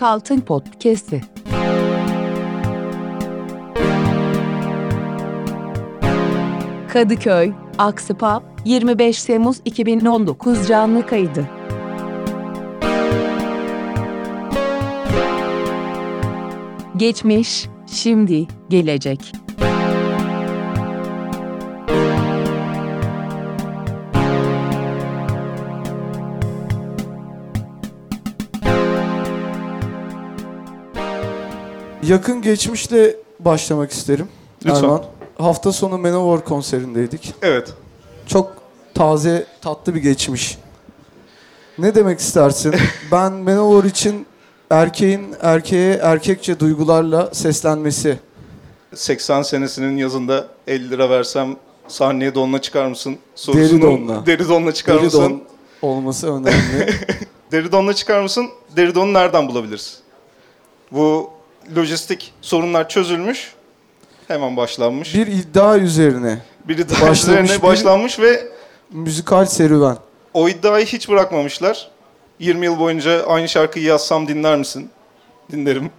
Çeyrek Altın Podcast'i. Kadıköy, Aksipap, 25 Temmuz 2019 canlı kaydı. Geçmiş, şimdi, gelecek. Yakın geçmişle başlamak isterim. Lütfen. Erman. Hafta sonu Manowar konserindeydik. Evet. Çok taze, tatlı bir geçmiş. Ne demek istersin? ben Manowar için erkeğin erkeğe erkekçe duygularla seslenmesi. 80 senesinin yazında 50 lira versem sahneye donla çıkar mısın? Deri donla. Deri donla çıkar Deri mısın? don olması önemli. Deri donla çıkar mısın? Deri donu nereden bulabiliriz? Bu lojistik sorunlar çözülmüş. Hemen başlanmış. bir iddia üzerine Biri daha başlamış üzerine bir- başlanmış ve müzikal serüven. o iddiayı hiç bırakmamışlar. 20 yıl boyunca aynı şarkıyı yazsam dinler misin? Dinlerim.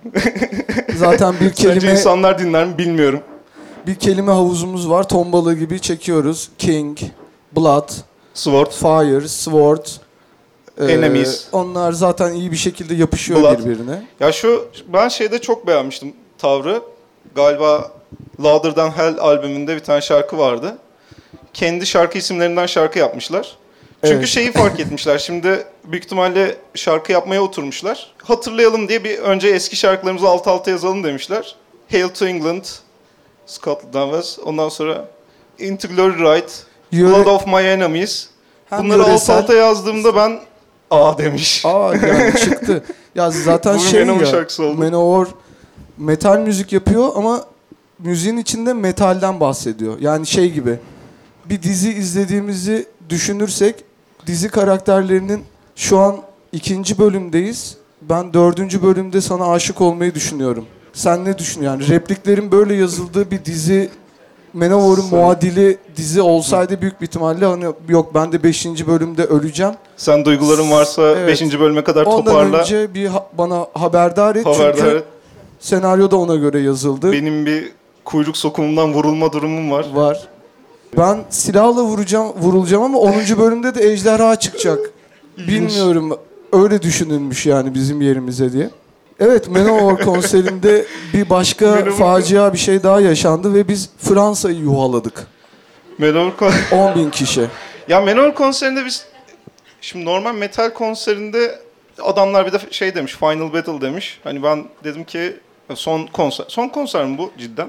Zaten bir Sence kelime insanlar dinler mi bilmiyorum. bir kelime havuzumuz var. Ton balığı gibi çekiyoruz. King, Blood, Sword. Fire, Sword. E, Enemies. Onlar zaten iyi bir şekilde yapışıyor Blood. birbirine. Ya şu ben şeyde çok beğenmiştim tavrı. Galiba Louder Than Hell albümünde bir tane şarkı vardı. Kendi şarkı isimlerinden şarkı yapmışlar. Çünkü Evet. şeyi fark etmişler. Şimdi büyük ihtimalle şarkı yapmaya oturmuşlar. Hatırlayalım diye bir önce eski şarkılarımızı alt alta yazalım demişler. Hail to England, Scotland West. Ondan sonra Into Glory Ride, Blood of My Enemies. Bunları alt alta yazdığımda ben A demiş. Aa yani çıktı. Ya zaten şey Manowar ya. oldu. Manowar metal müzik yapıyor ama müziğin içinde metalden bahsediyor. Yani şey gibi. Bir dizi izlediğimizi düşünürsek dizi karakterlerinin şu an ikinci bölümdeyiz. Ben dördüncü bölümde sana aşık olmayı düşünüyorum. Sen ne düşünüyorsun? Yani repliklerin böyle yazıldığı bir dizi Manowar'ın Sen- muadili dizi olsaydı büyük bir ihtimalle hani yok ben de 5. bölümde öleceğim. Sen duyguların varsa Evet. 5. bölüme kadar Ondan toparla. önce bir ha- bana haberdar et Haberdar çünkü et. senaryo da ona göre yazıldı. Benim bir kuyruk sokumundan vurulma durumum var. Var. Ben silahla vuracağım, vurulacağım ama 10. bölümde de ejderha çıkacak. Bilmiyorum. Öyle düşünülmüş yani bizim yerimize diye. Evet Manowar konserinde bir başka facia bir şey daha yaşandı ve biz Fransa'yı yuhaladık. Manowar kon- 10 bin kişi. ya Manowar konserinde biz şimdi normal metal konserinde adamlar bir de şey demiş Final Battle demiş. Hani ben dedim ki son konser. Son konser mi bu cidden?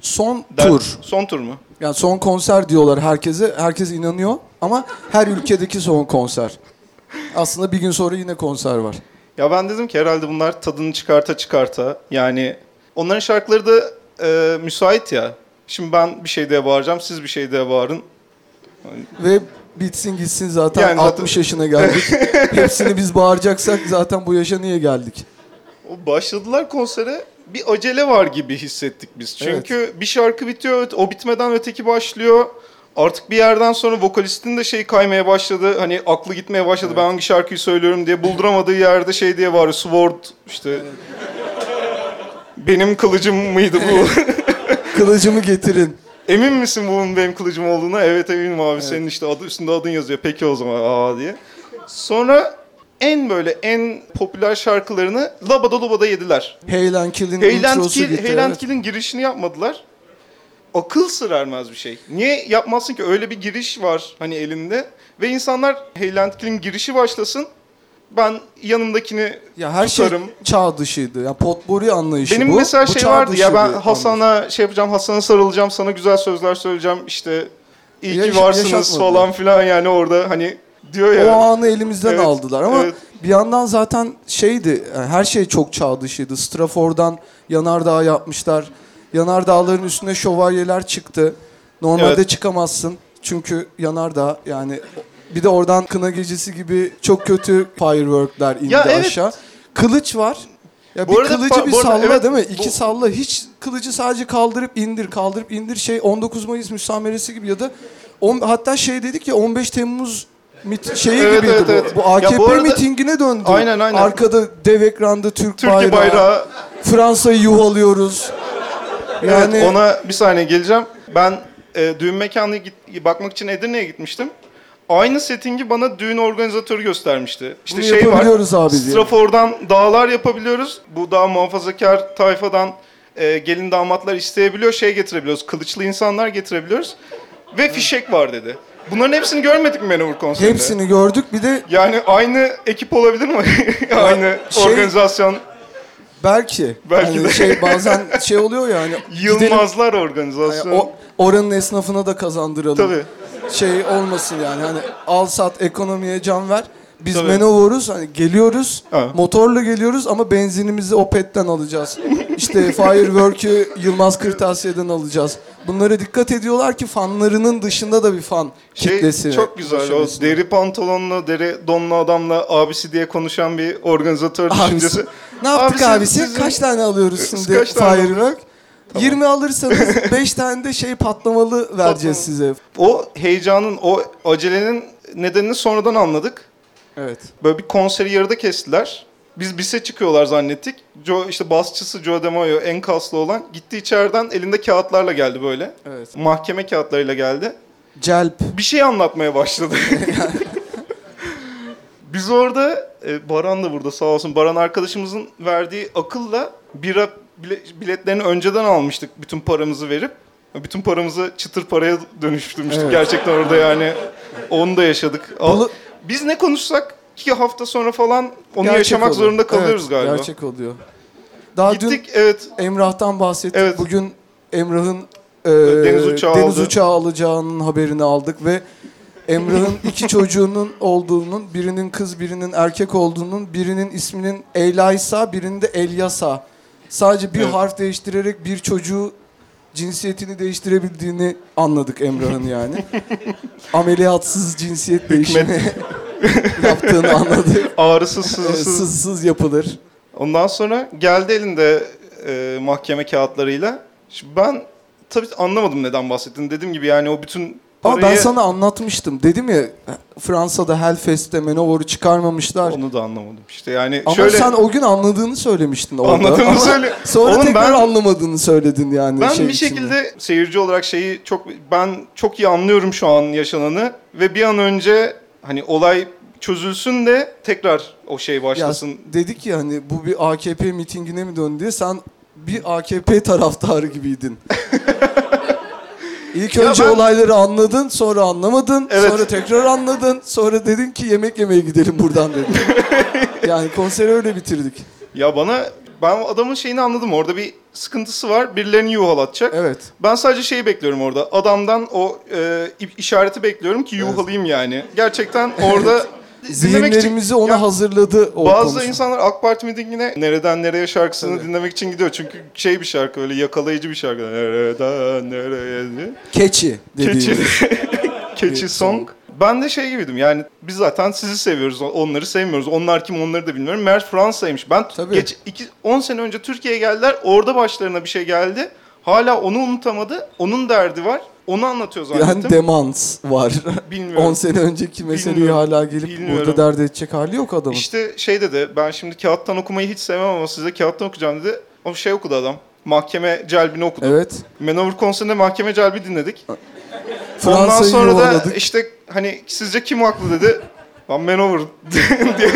Son Der- tur. Son tur mu? Yani son konser diyorlar herkese. Herkes inanıyor ama her ülkedeki son konser. Aslında bir gün sonra yine konser var. Ya ben dedim ki herhalde bunlar tadını çıkarta çıkarta yani onların şarkıları da e, müsait ya. Şimdi ben bir şey diye bağıracağım, siz bir şey diye bağırın. Ve bitsin gitsin zaten Yani zaten- 60 yaşına geldik. Hepsini biz bağıracaksak zaten bu yaşa niye geldik? O başladılar konsere bir acele var gibi hissettik biz. Çünkü bir şarkı bitiyor, o bitmeden öteki başlıyor. Artık bir yerden sonra vokalistin de şey kaymaya başladı. Hani aklı gitmeye başladı. Ben hangi şarkıyı söylüyorum diye bulduramadığı yerde şey diye var. Sword işte. Benim kılıcım mıydı bu? Kılıcımı getirin. Emin misin bunun benim kılıcım olduğuna? Evet eminim abi. Senin işte adı üstünde adın yazıyor. Peki o zaman aa diye. Sonra en böyle en popüler şarkılarını Labada Lubada yediler. Hail and Kill'in Heyland introsu Kill, gitti. Heyland evet. Kill'in girişini yapmadılar. Akıl sır ermez bir şey. Niye yapmazsın ki? Öyle bir giriş var hani elinde. Ve insanlar Heyland girişi başlasın. Ben yanındakini Ya her tutarım. şey çağ dışıydı. Ya potpourri anlayışı Benim bu. mesela Bu şey vardı ya ben Hasan'a şey yapacağım, Hasan'a sarılacağım, sana güzel sözler söyleyeceğim. işte iyi ki Yaş- varsınız falan filan yani orada hani diyor ya. O anı elimizden Evet, aldılar ama evet. bir yandan zaten şeydi yani her şey çok çağ dışıydı. Strafor'dan yanardağ yapmışlar. Yanardağların üstüne şövalyeler çıktı. Normalde Evet. çıkamazsın. Çünkü yanardağ yani bir de oradan kına gecesi gibi çok kötü fireworkler indi Ya evet. aşağı. Kılıç var. Ya Bu bir arada kılıcı pa- bir bu arada salla evet, değil mi? bu- İki salla. Hiç kılıcı sadece kaldırıp indir, kaldırıp indir şey 19 Mayıs müsameresi gibi ya da on, hatta şey dedik ya 15 Temmuz mit şeyi Evet, gibiydi evet, bu. evet. Bu Ya AKP bu arada- mitingine döndü. Aynen, aynen. Arkada dev ekranda Türk Türkiye bayrağı. bayrağı. Fransa'yı yuvalıyoruz. Yani Evet, ona bir saniye geleceğim. Ben e, düğün mekanına git, bakmak için Edirne'ye gitmiştim. Aynı settingi bana düğün organizatörü göstermişti. İşte Bunu şey var. yapabiliyoruz abi diye. Strafor'dan dağlar yapabiliyoruz. Bu daha muhafazakar tayfadan e, gelin damatlar isteyebiliyor. Şey getirebiliyoruz. Kılıçlı insanlar getirebiliyoruz. Ve fişek var dedi. Bunların hepsini görmedik mi Manowar konserinde? hepsini gördük. Bir de Yani aynı ekip olabilir mi? aynı şey- organizasyon. Belki, Belki hani de. şey bazen şey oluyor ya hani gidelim, Yılmazlar hani organizasyonu. o, oranın esnafına da kazandıralım. Tabii. Şey olmasın yani hani al sat ekonomiye can ver. Biz Tabii. Manowar'uz hani geliyoruz Ha. motorla geliyoruz ama benzinimizi Opet'ten alacağız. İşte Firework'ü Yılmaz Kırtasiye'den alacağız. Bunlara dikkat ediyorlar ki fanlarının dışında da bir fan Şey kitlesi. çok güzel o deri pantolonlu, deri donlu adamla abisi diye konuşan bir organizatör Abisi. düşüncesi. Ne yaptık Abisi, abisi? Kaç tane alıyoruz şimdi Firework? 20 alırsanız 5 tane de şey patlamalı vereceğiz size. O heyecanın, o acelenin nedenini sonradan anladık. Evet. Böyle bir konseri yarıda kestiler. Biz bise çıkıyorlar zannettik. Joe, işte basçısı Joe DeMaio en kaslı olan gitti içeriden elinde kağıtlarla geldi böyle. Evet. Mahkeme kağıtlarıyla geldi. Celp. bir şey anlatmaya başladı. Biz orada, e, Baran da burada sağ olsun. Baran arkadaşımızın verdiği akılla bira bile- biletlerini önceden almıştık bütün paramızı verip. Bütün paramızı çıtır paraya dönüştürmüştük Evet. gerçekten orada yani. Onu da yaşadık. Al- Bunu- Biz ne konuşsak iki hafta sonra falan onu Gerçek yaşamak oluyor. zorunda kalıyoruz Evet, galiba. Gerçek oluyor. Daha Gittik evet. dün Emrah'tan bahsettik. Evet. Bugün Emrah'ın e, Deniz uçağı deniz aldı. uçağı alacağının haberini aldık ve Emrah'ın iki çocuğunun olduğunun, birinin kız birinin erkek olduğunun, birinin isminin Elaysa, birinin de Elyasa. Sadece bir Evet. harf değiştirerek bir çocuğu cinsiyetini değiştirebildiğini anladık Emrah'ın yani. Ameliyatsız cinsiyet değişimi yaptığını anladık. Ağrısız sızısız. Sızsız yapılır. Ondan sonra geldi elinde e, mahkeme kağıtlarıyla. Şimdi ben tabii anlamadım neden bahsettiğini. Dediğim gibi yani o bütün Ama parayı... ben sana anlatmıştım. Dedim ya Fransa'da Hellfest'te Manowar'ı çıkarmamışlar. Onu da anlamadım. İşte yani Ama şöyle... sen o gün anladığını söylemiştin orada. Anladığımı Ama söyle- Sonra Oğlum tekrar ben- anlamadığını söyledin yani. ben şey bir içinde. şekilde seyirci olarak şeyi çok... Ben çok iyi anlıyorum şu an yaşananı. Ve bir an önce hani olay çözülsün de tekrar o şey Ya, başlasın. dedik ya hani bu bir AKP mitingine mi döndü diye sen bir AKP taraftarı gibiydin. İlk Ya önce ben- olayları anladın, sonra anlamadın, Evet. sonra tekrar anladın, sonra dedin ki yemek yemeye gidelim buradan dedin. yani konseri öyle bitirdik. Ya bana... Ben adamın şeyini anladım. Orada bir sıkıntısı var. Birilerini yuhalatacak. Evet. Ben sadece şeyi bekliyorum orada. Adamdan o e, işareti bekliyorum ki yuhalayayım yani. Gerçekten orada dinlemek için- Zihinlerimizi ona Ya hazırladı o Bazı konuşma. insanlar AK Parti mitingine nereden nereye şarkısını dinlemek için gidiyor. Çünkü şey bir şarkı öyle yakalayıcı bir şarkı. Nereden nereye diye. Keçi dediğimiz. Keçi. Keçi song. Ben de şey gibiydim yani biz zaten sizi seviyoruz onları sevmiyoruz. Onlar kim onları da bilmiyorum. Meğer Fransa'ymış. Ben Tabii. geç 2 10 sene önce Türkiye'ye geldiler. Orada başlarına bir şey geldi. Hala onu unutamadı. Onun derdi var. Onu anlatıyor zannettim. Yani demans var. Bilmiyorum. 10 sene önceki meseleyi Bilmiyorum. hala gelip Bilmiyorum. burada dert edecek hali yok adamın. İşte şey dedi ben şimdi kağıttan okumayı hiç sevmem ama size kağıttan okuyacağım dedi. O şey okudu adam. Mahkeme celbini okudu. Evet. Manowar konserinde mahkeme celbi dinledik. Ondan Fransa'yı sonra da işte hani sizce kim haklı dedi. Ben Manowar diye.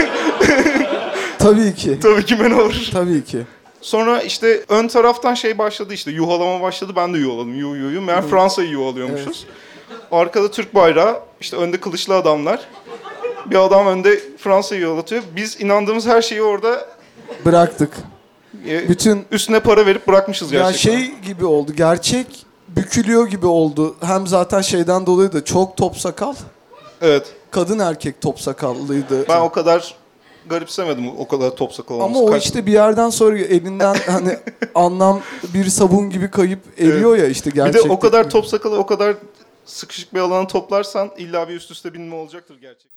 Tabii ki. Tabii ki Manowar. Tabii ki. Sonra işte ön taraftan şey başladı işte yuhalama başladı. Ben de yuhaladım. Yu yu yu. Meğer Fransa'yı yuhalıyormuşuz. Arkada Türk bayrağı, işte önde kılıçlı adamlar. Bir adam önde Fransa'yı yuhalatıyor. Biz inandığımız her şeyi orada Bıraktık. e, Bütün üstüne para verip bırakmışız ya gerçekten. şey gibi oldu. Gerçek bükülüyor gibi oldu. Hem zaten şeyden dolayı da çok top sakal. Evet. Kadın erkek top sakallıydı. Ben o kadar garipsemedim o kadar top sakal olması. Ama o Kaç- işte bir yerden sonra elinden hani anlam bir sabun gibi kayıp eriyor ya işte bir gerçekten. de o kadar top sakalı o kadar sıkışık bir alana toplarsan illa bir üst üste binme olacaktır gerçek.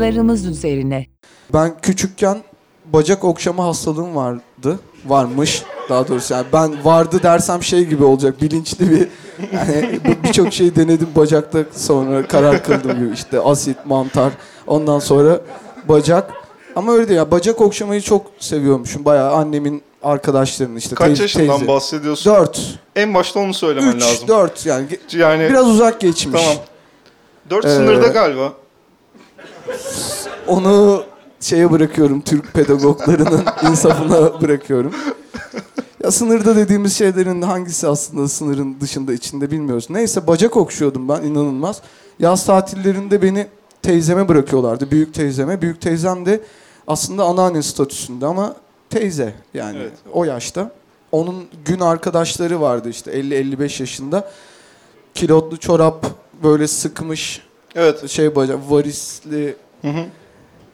Mevzularımız üzerine. Ben küçükken bacak okşama hastalığım vardı. Varmış daha doğrusu. Yani ben vardı dersem şey gibi olacak. Bilinçli bir yani birçok şey denedim bacakta sonra karar kıldım gibi işte asit, mantar. Ondan sonra bacak. Ama öyle değil ya. Bacak okşamayı çok seviyormuşum. Bayağı annemin arkadaşlarının işte Kaç teyze- yaşından teyze. bahsediyorsun? 4. En başta onu söylemen 3, lazım. 4 yani Yani biraz uzak geçmiş. tamam. 4 Ee, sınırda galiba. Onu şeye bırakıyorum Türk pedagoglarının insafına bırakıyorum. Ya sınırda dediğimiz şeylerin hangisi aslında sınırın dışında içinde bilmiyoruz. Neyse bacak okşuyordum ben inanılmaz. Yaz tatillerinde beni teyzeme bırakıyorlardı. Büyük teyzeme. Büyük teyzem de aslında anneanne statüsünde ama teyze yani Evet. o yaşta. Onun gün arkadaşları vardı işte 50-55 yaşında. Kilotlu çorap böyle sıkmış Evet. şey bacak varisli Hı hı.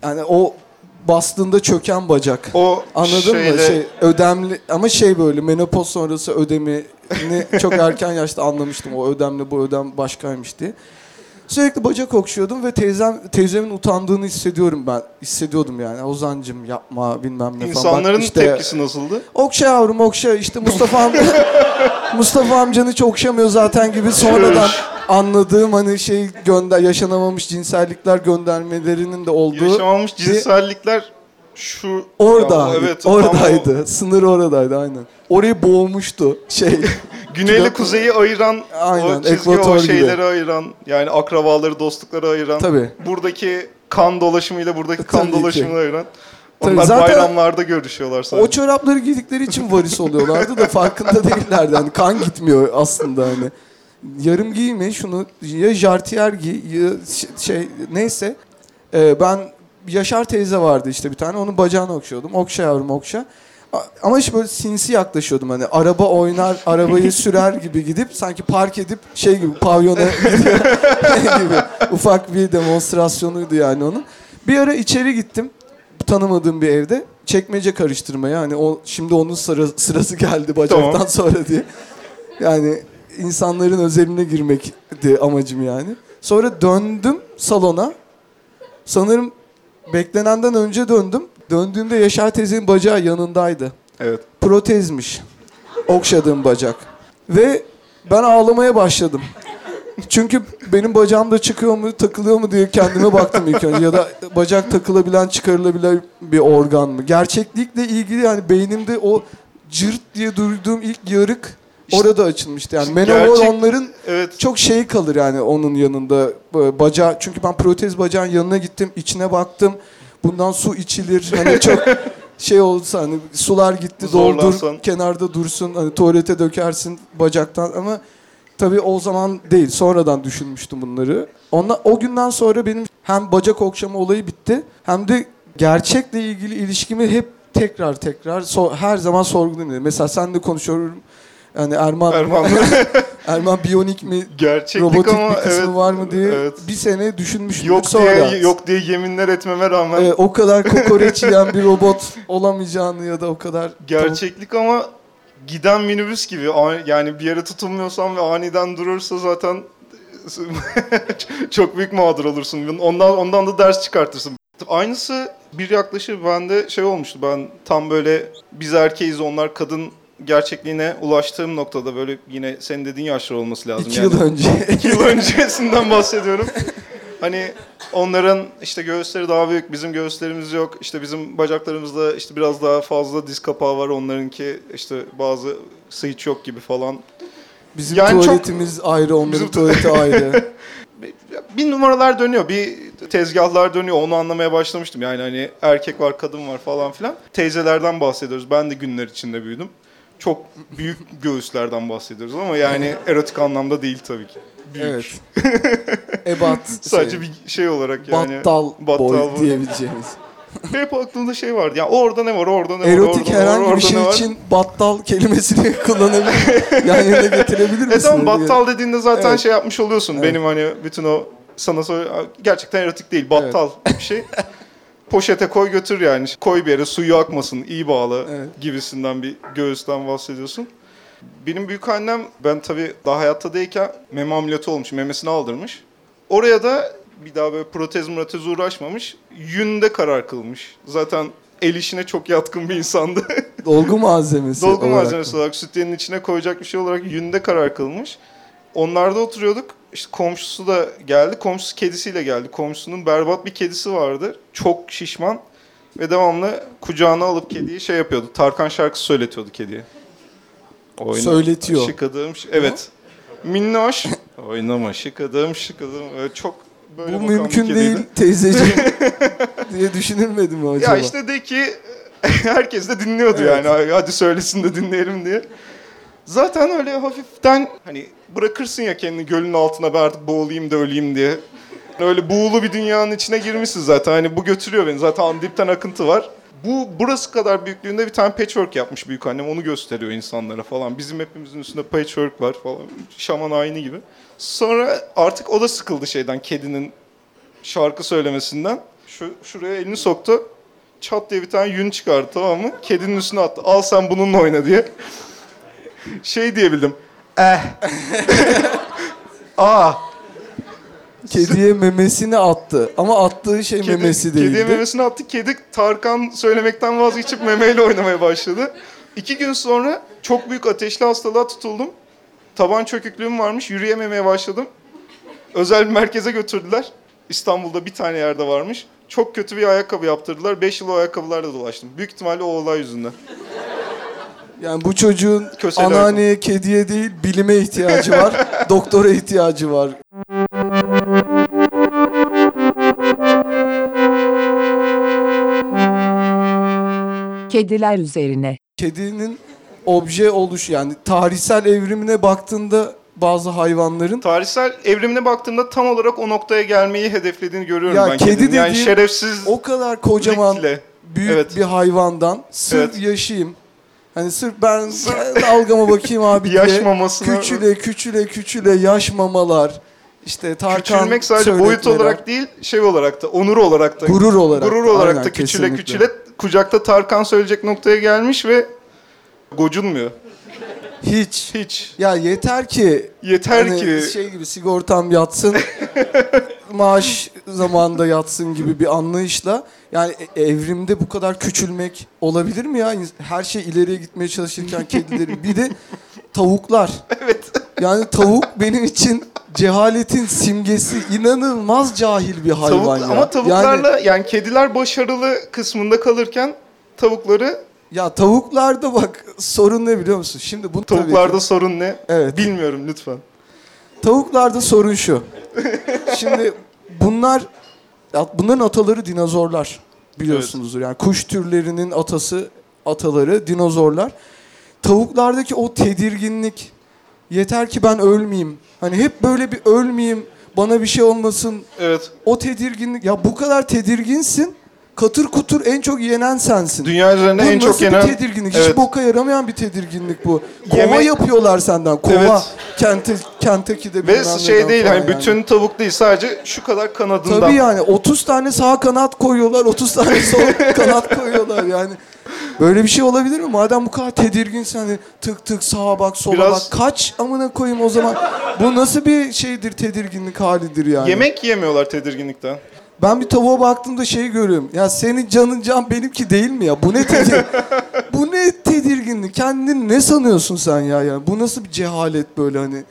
yani o bastığında çöken bacak. O Anladın şeyle, mı? Şey ödemli ama şey böyle menopoz sonrası ödemini çok erken yaşta anlamıştım. O ödemle bu ödem başkaymış diye. Sürekli bacak okşuyordum ve teyzem teyzemin utandığını hissediyorum ben. Hissediyordum yani. Ozan'cım yapma bilmem ne falan. insanların Bak işte, tepkisi nasıldı? Okşa yavrum okşa işte Mustafa amca Mustafa amcanı hiç okşamıyor zaten gibi sonradan anladığım hani şey gönder yaşanamamış cinsellikler göndermelerinin de olduğu Yaşamamış cinsellikler şu orada evet, tam o oradaydı. Sınır oradaydı aynen. Orayı boğmuştu şey. Güneyle kuzeyi ayıran Aynen, o çizgi ekvator o gibi. şeyleri ayıran yani akrabaları dostlukları ayıran Tabii. buradaki kan dolaşımıyla buradaki kan Tabii ki. dolaşımını ayıran Tabii, onlar zaten bayramlarda görüşüyorlar sadece. O çorapları giydikleri için varis oluyorlardı da farkında değillerdi. Hani kan gitmiyor aslında hani. Yarım giyme şunu ya jartiyer giy ya şey neyse. Ee, ben Yaşar teyze vardı işte bir tane onun bacağını okşuyordum. Okşa yavrum okşa. Ama işte böyle sinsi yaklaşıyordum hani araba oynar, arabayı sürer gibi gidip sanki park edip şey gibi pavyona gidiyor gibi ufak bir demonstrasyonuydu yani onun. Bir ara içeri gittim tanımadığım bir evde çekmece karıştırmaya hani o şimdi onun sıra, sırası geldi bacaktan Tamam. sonra diye. Yani insanların özeline girmekti amacım yani. Sonra döndüm salona. Sanırım beklenenden önce döndüm. Döndüğümde Yaşar teyzenin bacağı yanındaydı. Evet. Protezmiş. Okşadığım bacak. Ve ben ağlamaya başladım. Çünkü benim bacağım da çıkıyor mu, takılıyor mu diye kendime baktım ilk önce. Ya da bacak takılabilen, çıkarılabilen bir organ mı? Gerçeklikle ilgili yani beynimde o cırt diye duyduğum ilk yarık orada açılmıştı. Yani gerçek- onların Evet. çok şey kalır yani onun yanında Böyle bacağı çünkü ben protez bacağın yanına gittim içine baktım bundan su içilir hani çok şey olsa hani sular gitti doldur Zorlansan. kenarda dursun hani tuvalete dökersin bacaktan ama tabii o zaman değil sonradan düşünmüştüm bunları. Ondan, o günden sonra benim hem bacak okşama olayı bitti hem de gerçekle ilgili ilişkimi hep tekrar tekrar so- her zaman sorguluyorum. Mesela sen de konuşuyorum. Yani Erman Erman Erman biyonik mi gerçeklik robotik ama bir kısmı evet. var mı diye evet. bir sene düşünmüştüm. Yok sonra. diye yok diye yeminler etmeme rağmen e, o kadar kokoreç yiyen bir robot olamayacağını ya da o kadar gerçeklik ama giden minibüs gibi Ani- yani bir yere tutunmuyorsan ve aniden durursa zaten çok büyük mağdur olursun. Ondan ondan da ders çıkartırsın. Aynısı bir yaklaşır bende şey olmuştu. Ben tam böyle biz erkeğiz onlar kadın gerçekliğine ulaştığım noktada böyle yine senin dediğin yaşlar olması lazım. iki yani. yıl önce. İki yıl öncesinden bahsediyorum. Hani onların işte göğüsleri daha büyük, bizim göğüslerimiz yok. İşte bizim bacaklarımızda işte biraz daha fazla diz kapağı var. Onlarınki işte bazı hiç yok gibi falan. Bizim Yani çok- tuvaletimiz ayrı, onların Bizim- tuvaleti ayrı. Bir numaralar dönüyor, bir tezgahlar dönüyor. Onu anlamaya başlamıştım. Yani hani erkek var, kadın var falan filan. Teyzelerden bahsediyoruz. Ben de günler içinde büyüdüm. Çok büyük göğüslerden bahsediyoruz ama yani erotik anlamda değil tabii ki. Büyük. evet. Ebat. Sadece şey, bir şey olarak yani. battal, battal boy diyebileceğimiz. Hep aklımda şey vardı. Ya orada ne var, orada ne var, Erotik orada ne var, herhangi bir orada şey var. için battal kelimesini kullanabilir. yan yana getirebilir misin? E tamam diye. battal dediğinde zaten Evet. şey yapmış oluyorsun. Evet. Benim hani bütün o sana söyle gerçekten erotik değil. Battal bir şey. Poşete koy götür yani. Koy bir yere suyu akmasın, iyi bağla Evet. gibisinden bir göğüsten bahsediyorsun. Benim büyük annem ben tabii daha hayatta değilken meme ameliyatı olmuş. Memesini aldırmış. Oraya da bir daha böyle protez protez uğraşmamış. Yünde karar kılmış. Zaten el işine çok yatkın bir insandı. Dolgu malzemesi Dolgu olarak malzemesi olarak sütyenin içine koyacak bir şey olarak yünde karar kılmış. Onlarda oturuyorduk. İşte komşusu da geldi. Komşusu kedisiyle geldi. Komşusunun berbat bir kedisi vardı. Çok şişman. Ve devamlı kucağına alıp kediyi şey yapıyordu. Tarkan şarkısı söyletiyordu kediye. Oyna, Söyletiyor. Şıkadığım, şi- evet. Minnoş. Oynama şıkadığım şıkadığım. Öyle çok böyle Bu mümkün değil teyzeciğim diye düşünülmedi mi acaba? Ya işte de ki herkes de dinliyordu Evet. yani. Hadi söylesin de dinleyelim diye. Zaten öyle hafiften hani bırakırsın ya kendini gölün altına ben artık boğulayım da öleyim diye. Öyle buğulu bir dünyanın içine girmişsin zaten. Hani bu götürüyor beni. Zaten dipten akıntı var. Bu burası kadar büyüklüğünde bir tane patchwork yapmış büyük annem. Onu gösteriyor insanlara falan. Bizim hepimizin üstünde patchwork var falan. Şaman ayini gibi. Sonra artık o da sıkıldı şeyden kedinin şarkı söylemesinden. Şu şuraya elini soktu. Çat diye bir tane yün çıkardı tamam mı? Kedinin üstüne attı. Al sen bununla oyna diye. Şey diyebildim. Eh. Aa. Kediye memesini attı. Ama attığı şey Kedi, memesi değildi. Kediye memesini attı. Kedi Tarkan söylemekten vazgeçip memeyle oynamaya başladı. İki gün sonra çok büyük ateşli hastalığa tutuldum. Taban çöküklüğüm varmış. Yürüyememeye başladım. Özel bir merkeze götürdüler. İstanbul'da bir tane yerde varmış. Çok kötü bir ayakkabı yaptırdılar. Beş yıl o ayakkabılarla dolaştım. Büyük ihtimalle o olay yüzünden. Yani bu çocuğun Köseli anneanneye, kediye değil bilime ihtiyacı var. doktora ihtiyacı var. Kediler üzerine. Kedinin obje oluş yani tarihsel evrimine baktığında bazı hayvanların Tarihsel evrimine baktığımda tam olarak o noktaya gelmeyi hedeflediğini görüyorum Ya ben kedi kedinin. Yani şerefsiz o kadar kocaman büyük Evet. bir hayvandan sırf Evet. yaşayayım. Hani sırf ben dalgama bakayım abi diye Yaş mamasına- küçüle küçüle küçüle yaş mamalar işte Tarkan Küçülmek sadece boyut olarak değil, şey olarak da, onur olarak da. gurur olarak Gurur olarak aynen, da küçüle kesinlikle. küçüle kucakta Tarkan söyleyecek noktaya gelmiş ve gocunmuyor. hiç Hiç. ya yeter ki Yeter hani ki şey gibi sigortam yatsın maaş zamanında yatsın gibi bir anlayışla yani e- evrimde bu kadar küçülmek olabilir mi ya? Her şey ileriye gitmeye çalışırken kedilerin bir de tavuklar. evet. Yani tavuk benim için cehaletin simgesi. inanılmaz cahil bir hayvan Tavuk, ya. ama tavuklarla Yani, yani, kediler başarılı kısmında kalırken tavukları ya tavuklarda bak sorun ne biliyor musun? Şimdi bu tabii ki- tavuklarda sorun ne? Evet. Bilmiyorum lütfen. Tavuklarda sorun şu. Şimdi bunlar bunların ataları dinozorlar biliyorsunuzdur. Yani kuş türlerinin atası ataları dinozorlar. Tavuklardaki o tedirginlik yeter ki ben ölmeyeyim. Hani hep böyle bir ölmeyeyim, bana bir şey olmasın. Evet. O tedirginlik ya bu kadar tedirginsin. Katır kutur en çok yenen sensin. Dünya üzerinde Bu en çok nasıl yenen... bir tedirginlik? Evet. Hiç boka yaramayan bir tedirginlik bu. Kova Yeme- yapıyorlar senden. Kova. Evet. Kente, Kentucky'de Ve şey değil hani yani. bütün tavuk değil sadece şu kadar kanadından. Tabii yani 30 tane sağ kanat koyuyorlar, 30 tane sol kanat koyuyorlar yani. Böyle bir şey olabilir mi? Madem bu kadar tedirginsin hani tık tık sağa bak sola Biraz- bak. Kaç amına koyayım o zaman. Bu nasıl bir şeydir tedirginlik halidir yani. Yemek yemiyorlar tedirginlikten. Ben bir tavuğa baktığımda şey görüyorum. Ya senin canın can benimki değil mi ya? Bu ne tedir Bu ne tedirginlik? Kendini ne sanıyorsun sen ya? Yani bu nasıl bir cehalet böyle hani?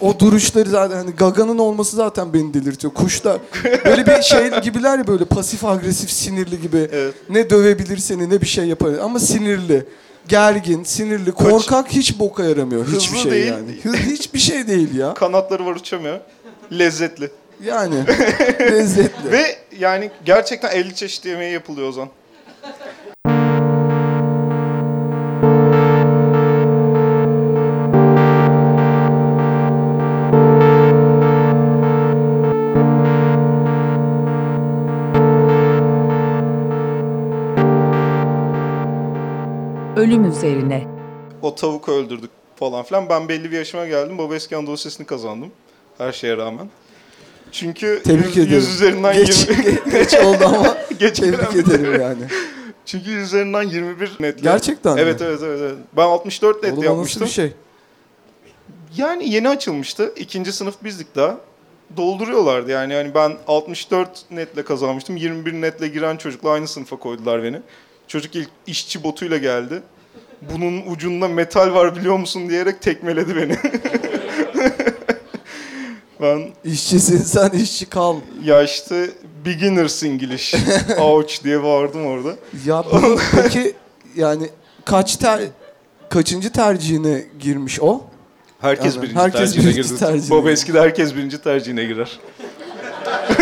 O duruşları zaten hani gaganın olması zaten beni delirtiyor. Kuşlar böyle bir şey gibiler ya böyle pasif agresif sinirli gibi. Evet. Ne dövebilir seni ne bir şey yapar ama sinirli. Gergin, sinirli, korkak hiç boka yaramıyor. Hiçbir Hızlı şey değil. yani. Hiçbir şey değil ya. Kanatları var uçamıyor. Lezzetli. Yani lezzetli. Ve yani gerçekten 50 çeşit yemeği yapılıyor o zaman. Ölüm üzerine. O tavuku öldürdük falan filan. Ben belli bir yaşıma geldim. Baba Eskan dosyasını kazandım. Her şeye rağmen. Çünkü Tebrik yüz, ederim. yüz üzerinden Geç, 20... geç oldu ama Geç tebrik ederim yani. Çünkü yüz üzerinden 21 netle. Gerçekten mi? Evet evet evet. evet. Ben 64 net Oğlum o nasıl yapmıştım. bir şey? Yani yeni açılmıştı. İkinci sınıf bizdik daha. dolduruyorlardı. Yani yani ben 64 netle kazanmıştım. 21 netle giren çocukla aynı sınıfa koydular beni. Çocuk ilk işçi botuyla geldi. Bunun ucunda metal var biliyor musun diyerek tekmeledi beni. ben İşçisin sen işçi kal. ya işte beginners English ouch diye bağırdım orada. Ya bu- peki yani kaç ter kaçıncı tercihine girmiş o? Herkes Yani birinci herkes tercihine birinci girdi. tercihine Baba girdi. eskide herkes birinci tercihine girer.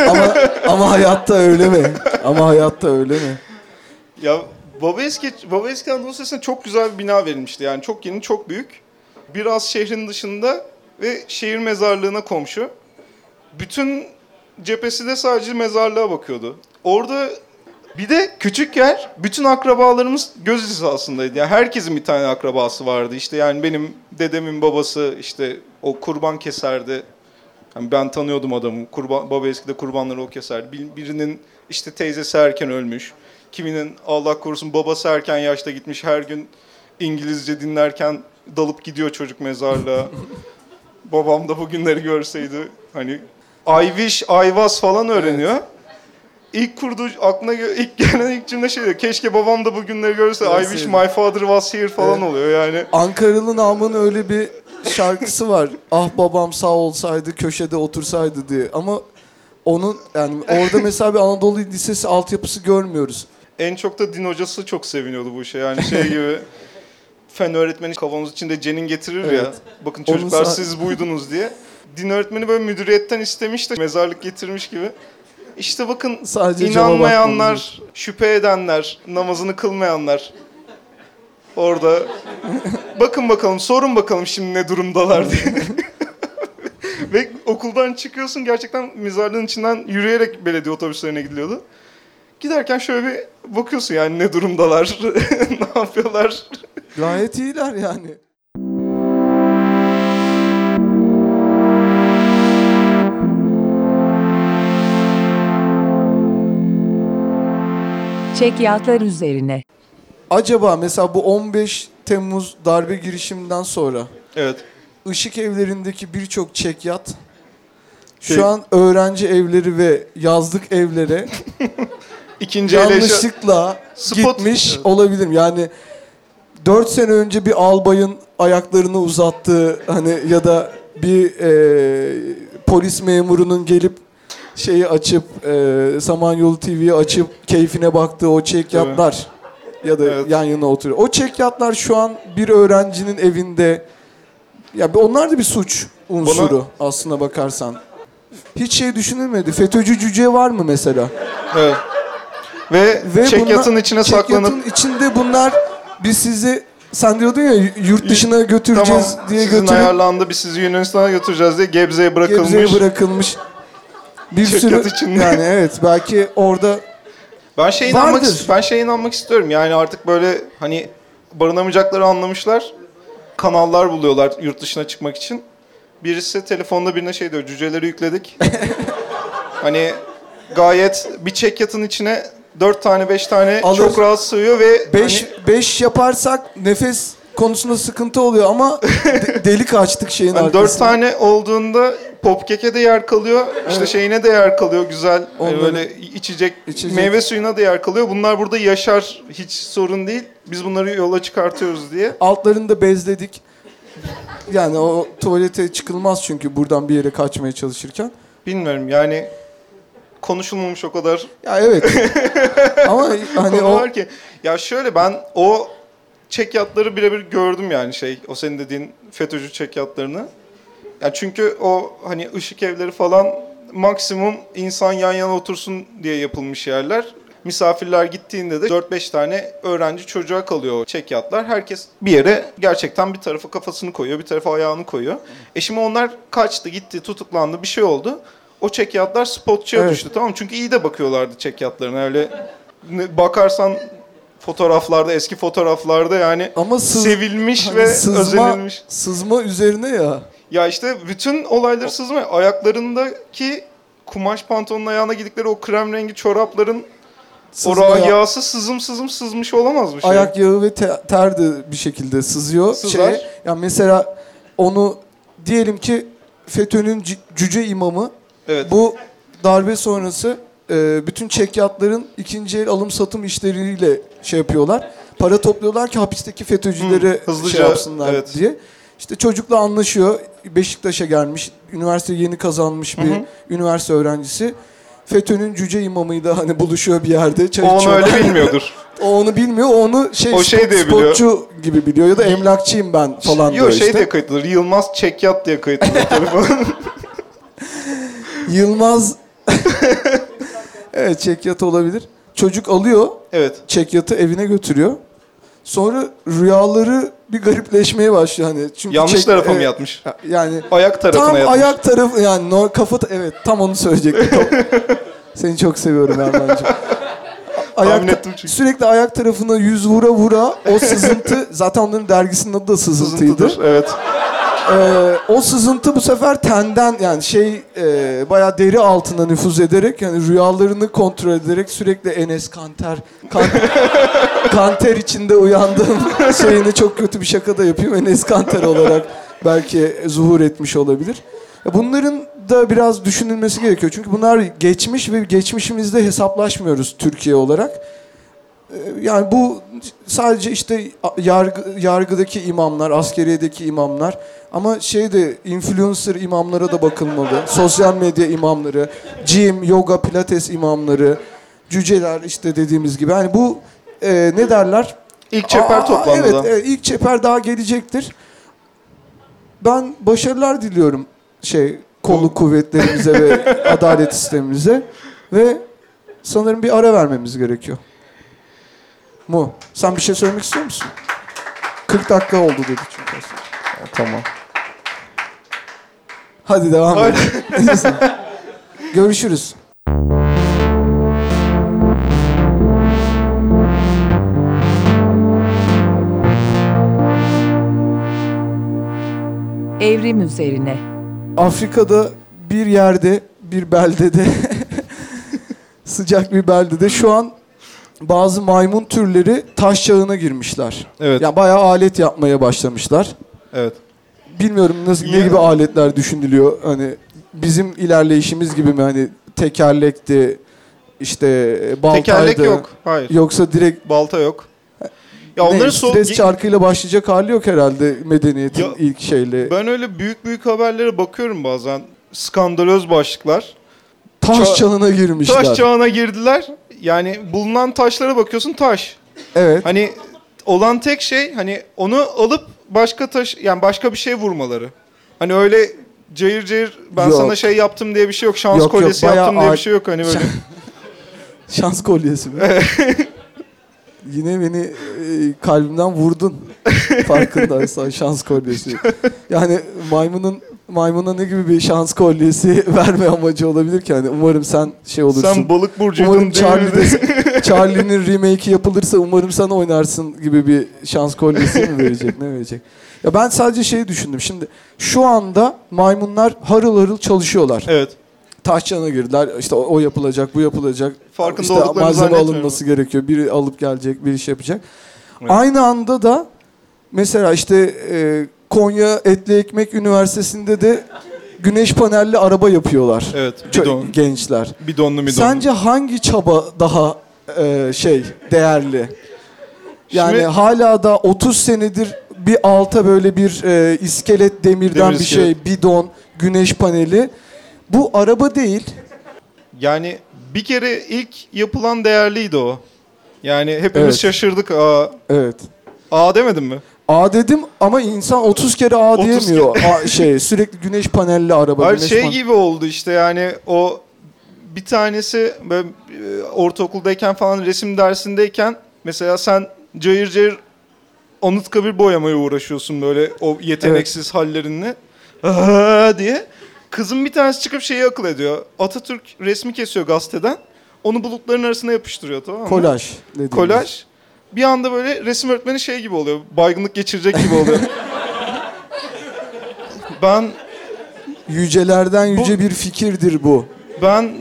ama ama hayatta öyle mi? Ama hayatta öyle mi? Ya Babaeski, Babaeski Anadolu Lisesi'ne çok güzel bir bina verilmişti. Yani çok yeni, çok büyük. Biraz şehrin dışında ve şehir mezarlığına komşu. Bütün cephesi de sadece mezarlığa bakıyordu. Orada bir de küçük yer, bütün akrabalarımız göz hizasındaydı. Yani herkesin bir tane akrabası vardı. İşte yani benim dedemin babası işte o kurban keserdi. Yani ben tanıyordum adamı. Kurban, baba eskide kurbanları o keserdi. Bir- Birinin işte teyzesi erken ölmüş. Kiminin Allah korusun babası erken yaşta gitmiş. Her gün İngilizce dinlerken dalıp gidiyor çocuk mezarlığa. Babam da bugünleri görseydi hani I wish I was falan öğreniyor. İlk kurduğu aklına ilk gelen ilk cümle şey diyor. Keşke babam da bugünleri görse. I wish Görseydi. my father was here falan Evet. oluyor yani. Ankaralı Namık'ın öyle bir şarkısı var. Ah babam sağ olsaydı köşede otursaydı diye. Ama onun yani orada mesela bir Anadolu Lisesi altyapısı görmüyoruz. En çok da din hocası çok seviniyordu bu işe. Yani şey gibi fen öğretmeni kavanoz içinde cenin getirir ya. Evet. Bakın Onun çocuklar siz buydunuz diye. Din öğretmeni böyle müdüriyetten istemiş de mezarlık getirmiş gibi. İşte bakın Sadece inanmayanlar, şüphe edenler, namazını kılmayanlar. Orada bakın bakalım, sorun bakalım şimdi ne durumdalar diye. Ve okuldan çıkıyorsun gerçekten mezarlığın içinden yürüyerek belediye otobüslerine gidiliyordu. Giderken şöyle bir bakıyorsun yani ne durumdalar, ne yapıyorlar. Gayet iyiler yani. Çekyatlar üzerine. Acaba mesela bu 15 Temmuz darbe girişiminden sonra Evet. ışık evlerindeki birçok çekyat Şey- şu an öğrenci evleri ve yazlık evlere İkinci ele yanlışlıkla Spot- gitmiş Evet. olabilirim. Yani 4 sene önce bir albayın ayaklarını uzattığı hani ya da bir e, polis memurunun gelip şeyi açıp e, Samanyolu TV'yi açıp keyfine baktığı o çekyatlar ya da Evet. yan yana oturuyor. O çekyatlar şu an bir öğrencinin evinde ya bir- onlar da bir suç unsuru aslına bakarsan. Hiç şey düşünülmedi. FETÖ'cü cüce var mı mesela? Evet. Ve, Ve çekyatın bunlar- içine çekyatın saklanıp içinde bunlar biz sizi sen diyordun ya yurt dışına götüreceğiz tamam diye götürüp ayarlandı biz sizi Yunanistan'a götüreceğiz diye Gebze'ye bırakılmış. Gebze'ye bırakılmış. Bir Çekyat sürü içinde. yani evet belki orada Ben şeye inanmak ben şeye inanmak istiyorum. Yani artık böyle hani barınamayacakları anlamışlar. Kanallar buluyorlar yurt dışına çıkmak için. Birisi telefonda birine şey diyor. Cüceleri yükledik. hani gayet bir çekyatın içine dört tane beş tane Alır. çok rahat sığıyor ve 5 hani, 5 yaparsak nefes konusunda sıkıntı oluyor ama de- delik açtık şeyin hani arkasına. dört tane olduğunda popkeke de yer kalıyor. işte şeyine de yer kalıyor güzel. Hani Onların- böyle içecek, İçecek. meyve suyuna da yer kalıyor. Bunlar burada yaşar. Hiç sorun değil. Biz bunları yola çıkartıyoruz diye. Altlarını da bezledik. Yani o tuvalete çıkılmaz çünkü buradan bir yere kaçmaya çalışırken. Bilmiyorum yani konuşulmamış o kadar Ya evet. Ama hani konu o var ki. Ya şöyle ben o çekyatları birebir gördüm yani şey o senin dediğin FETÖ'cü çekyatlarını. Ya çünkü o hani ışık evleri falan maksimum insan yan yana otursun diye yapılmış yerler. Misafirler gittiğinde de 4-5 tane öğrenci çocuğa kalıyor o çekyatlar. Herkes bir yere gerçekten bir tarafa kafasını koyuyor, bir tarafa ayağını koyuyor. E şimdi onlar kaçtı, gitti, tutuklandı, bir şey oldu. O çekyatlar spotçuya Evet. düştü tamam? Çünkü iyi de bakıyorlardı çekyatlarına. Öyle bakarsan fotoğraflarda, eski fotoğraflarda yani ama sız, sevilmiş hani ve sızma, özenilmiş. sızma üzerine ya. Ya işte bütün olayları sızma. Ayaklarındaki kumaş pantolonun ayağına gidikleri o krem rengi çorapların Sızma ya- yağsı sızım sızım sızmış olamaz mı şey? Ayak yağı ve te- ter de bir şekilde sızıyor. Sızar. Şeye, ya mesela onu diyelim ki FETÖ'nün cüce imamı Evet. Bu darbe sonrası e, bütün çekyatların ikinci el alım satım işleriyle şey yapıyorlar. Para topluyorlar ki hapisteki FETÖ'cüleri Hı, hızlıca, şey yapsınlar evet. diye. İşte çocukla anlaşıyor. Beşiktaş'a gelmiş. Üniversite yeni kazanmış bir üniversite öğrencisi. FETÖ'nün cüce imamıyla hani buluşuyor bir yerde. Çay O onu içiyorlar. öyle bilmiyordur. O onu bilmiyor. O onu şey, O şey diye biliyor. spotçu gibi biliyor. Ya da emlakçıyım ben falan diyor Yok şey işte. diye kayıtlıdır. Yılmaz Çekyat diye kayıtlıdır telefon. Yılmaz Evet çekyat olabilir. Çocuk alıyor evet. çekyatı evine götürüyor. Sonra rüyaları bir garipleşmeye başlıyor hani. Çünkü Yanlış çek- tarafa mı evet, yatmış? Yani Ayak tarafına tam yatmış. ayak tarafı yani no, kafa evet tam onu söyleyecektim. Tam- Seni çok seviyorum Erman'cığım. Ayak ettim çünkü. sürekli ayak tarafına yüz vura vura o sızıntı zaten onların dergisinin adı da sızıntıydı. Sızıntıdır. Evet. Ee, o sızıntı bu sefer tenden yani şey e, bayağı deri altına nüfuz ederek yani rüyalarını kontrol ederek sürekli Enes Kanter kan, kanter içinde uyandığım şeyini çok kötü bir şaka da yapayım Enes Kanter olarak belki zuhur etmiş olabilir. Bunların da biraz düşünülmesi gerekiyor. Çünkü bunlar geçmiş ve geçmişimizde hesaplaşmıyoruz Türkiye olarak. Ee, Yani bu sadece işte yargı, yargıdaki imamlar, askeriyedeki imamlar ama şeyde influencer imamlara da bakılmalı. Sosyal medya imamları, gym, yoga, pilates imamları, cüceler işte dediğimiz gibi. Yani bu e, ne derler? İlk çeper Aa, toplandı evet, da. evet, ilk çeper daha gelecektir. Ben başarılar diliyorum şey kolluk kuvvetlerimize ve adalet sistemimize ve sanırım bir ara vermemiz gerekiyor. Mu? Sen bir şey söylemek istiyor musun? 40 dakika oldu dedi çünkü aslında. Tamam. Hadi devam et. Görüşürüz. Evrim üzerine. Afrika'da bir yerde, bir beldede, sıcak bir beldede şu an bazı maymun türleri taş çağına girmişler. Evet. Yani bayağı alet yapmaya başlamışlar. Evet. Bilmiyorum nasıl ne gibi aletler düşünülüyor. Hani bizim ilerleyişimiz gibi mi hani tekerlekti, işte baltaydı. Tekerlek yok. Hayır. Yoksa direkt Balta yok. Ya ne, onların sol... stres çarkıyla başlayacak hali yok herhalde medeniyetin Ya- ilk şeyle. Ben öyle büyük büyük haberlere bakıyorum bazen. Skandalöz başlıklar. Taş ça- çağına girmişler. Taş çağına girdiler. Yani bulunan taşlara bakıyorsun taş. Evet. Hani olan tek şey hani onu alıp başka taş yani başka bir şey vurmaları. Hani öyle cayır cayır ben Yok. sana şey yaptım diye bir şey yok. Şans Yok, yok, kolyesi bayağı yaptım diye ağır- bir şey yok hani böyle. Şans kolyesi mi? Yine beni e, kalbimden vurdun. Farkındaysan şans kolyesi. Yani maymunun maymuna ne gibi bir şans kolyesi verme amacı olabilir ki? Yani umarım sen şey olursun. Sen balık burcuydun umarım? Charlie'de, Charlie'nin remake'i yapılırsa umarım sen oynarsın gibi bir şans kolyesi mi verecek? Ne verecek? Ya ben sadece şeyi düşündüm. Şimdi şu anda maymunlar harıl harıl çalışıyorlar. Evet. taş çağına girdiler. İşte o, o yapılacak, bu yapılacak. Farkında işte olduklarını malzeme alınması gerekiyor. Biri alıp gelecek, biri şey yapacak. Evet. Aynı anda da mesela işte e, Konya Etli Ekmek Üniversitesi'nde de güneş panelli araba yapıyorlar. Evet. Bidon. gençler. Bidonlu bidonlu. Sence hangi çaba daha e, şey değerli? Yani Şimdi- hala da 30 senedir bir alta böyle bir e, iskelet demirden Demir bir iskelet. şey, bidon, güneş paneli. Bu araba değil. Yani bir kere ilk yapılan değerliydi o. Yani hepimiz Evet. şaşırdık. Aa, Evet. aa demedim mi? A dedim ama insan 30 kere A 30 diyemiyor. A, şey sürekli güneş panelli araba. Hayır güneş şey pan- gibi oldu işte yani o bir tanesi böyle e, ortaokuldayken falan resim dersindeyken mesela sen cayır cayır Anıtkabir boyamaya uğraşıyorsun böyle o yeteneksiz hallerinle. Aa diye. Kızın bir tanesi çıkıp şeyi akıl ediyor. Atatürk resmi kesiyor gazeteden. Onu bulutların arasına yapıştırıyor tamam mı? Kolaj. dediğimiz. Kolaj. Bir anda böyle resim öğretmeni şey gibi oluyor. Baygınlık geçirecek gibi oluyor. ben Yücelerden yüce Bu- bir fikirdir bu. Ben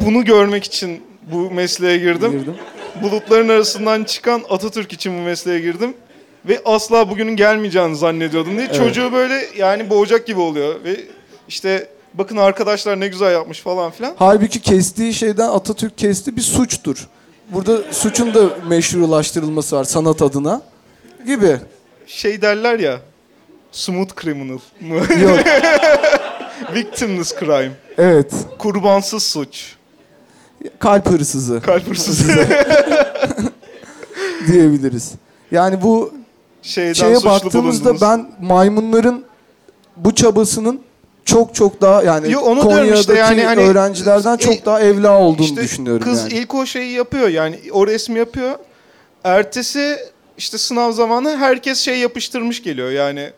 bunu görmek için bu mesleğe girdim. Girdim. Bulutların arasından çıkan Atatürk için bu mesleğe girdim. Ve asla bugünün gelmeyeceğini zannediyordum diye. Çocuğu böyle yani boğacak gibi oluyor. Ve işte bakın arkadaşlar ne güzel yapmış falan filan. Halbuki kestiği şeyden Atatürk kesti bir suçtur. Burada suçun da meşrulaştırılması var sanat adına gibi. Şey derler ya smooth criminal mı? Yok. Victimless crime. Evet. Kurbansız suç. Kalp hırsızı Kalp hırsızı. diyebiliriz. Yani bu Şeyden şeye baktığımızda bulundunuz. ben maymunların bu çabasının çok çok daha yani Yo, onu Konya'daki işte yani hani- öğrencilerden çok E, daha evla olduğunu İşte düşünüyorum kız yani. ilk o şeyi yapıyor yani o resmi yapıyor. Ertesi işte sınav zamanı herkes şey yapıştırmış geliyor yani.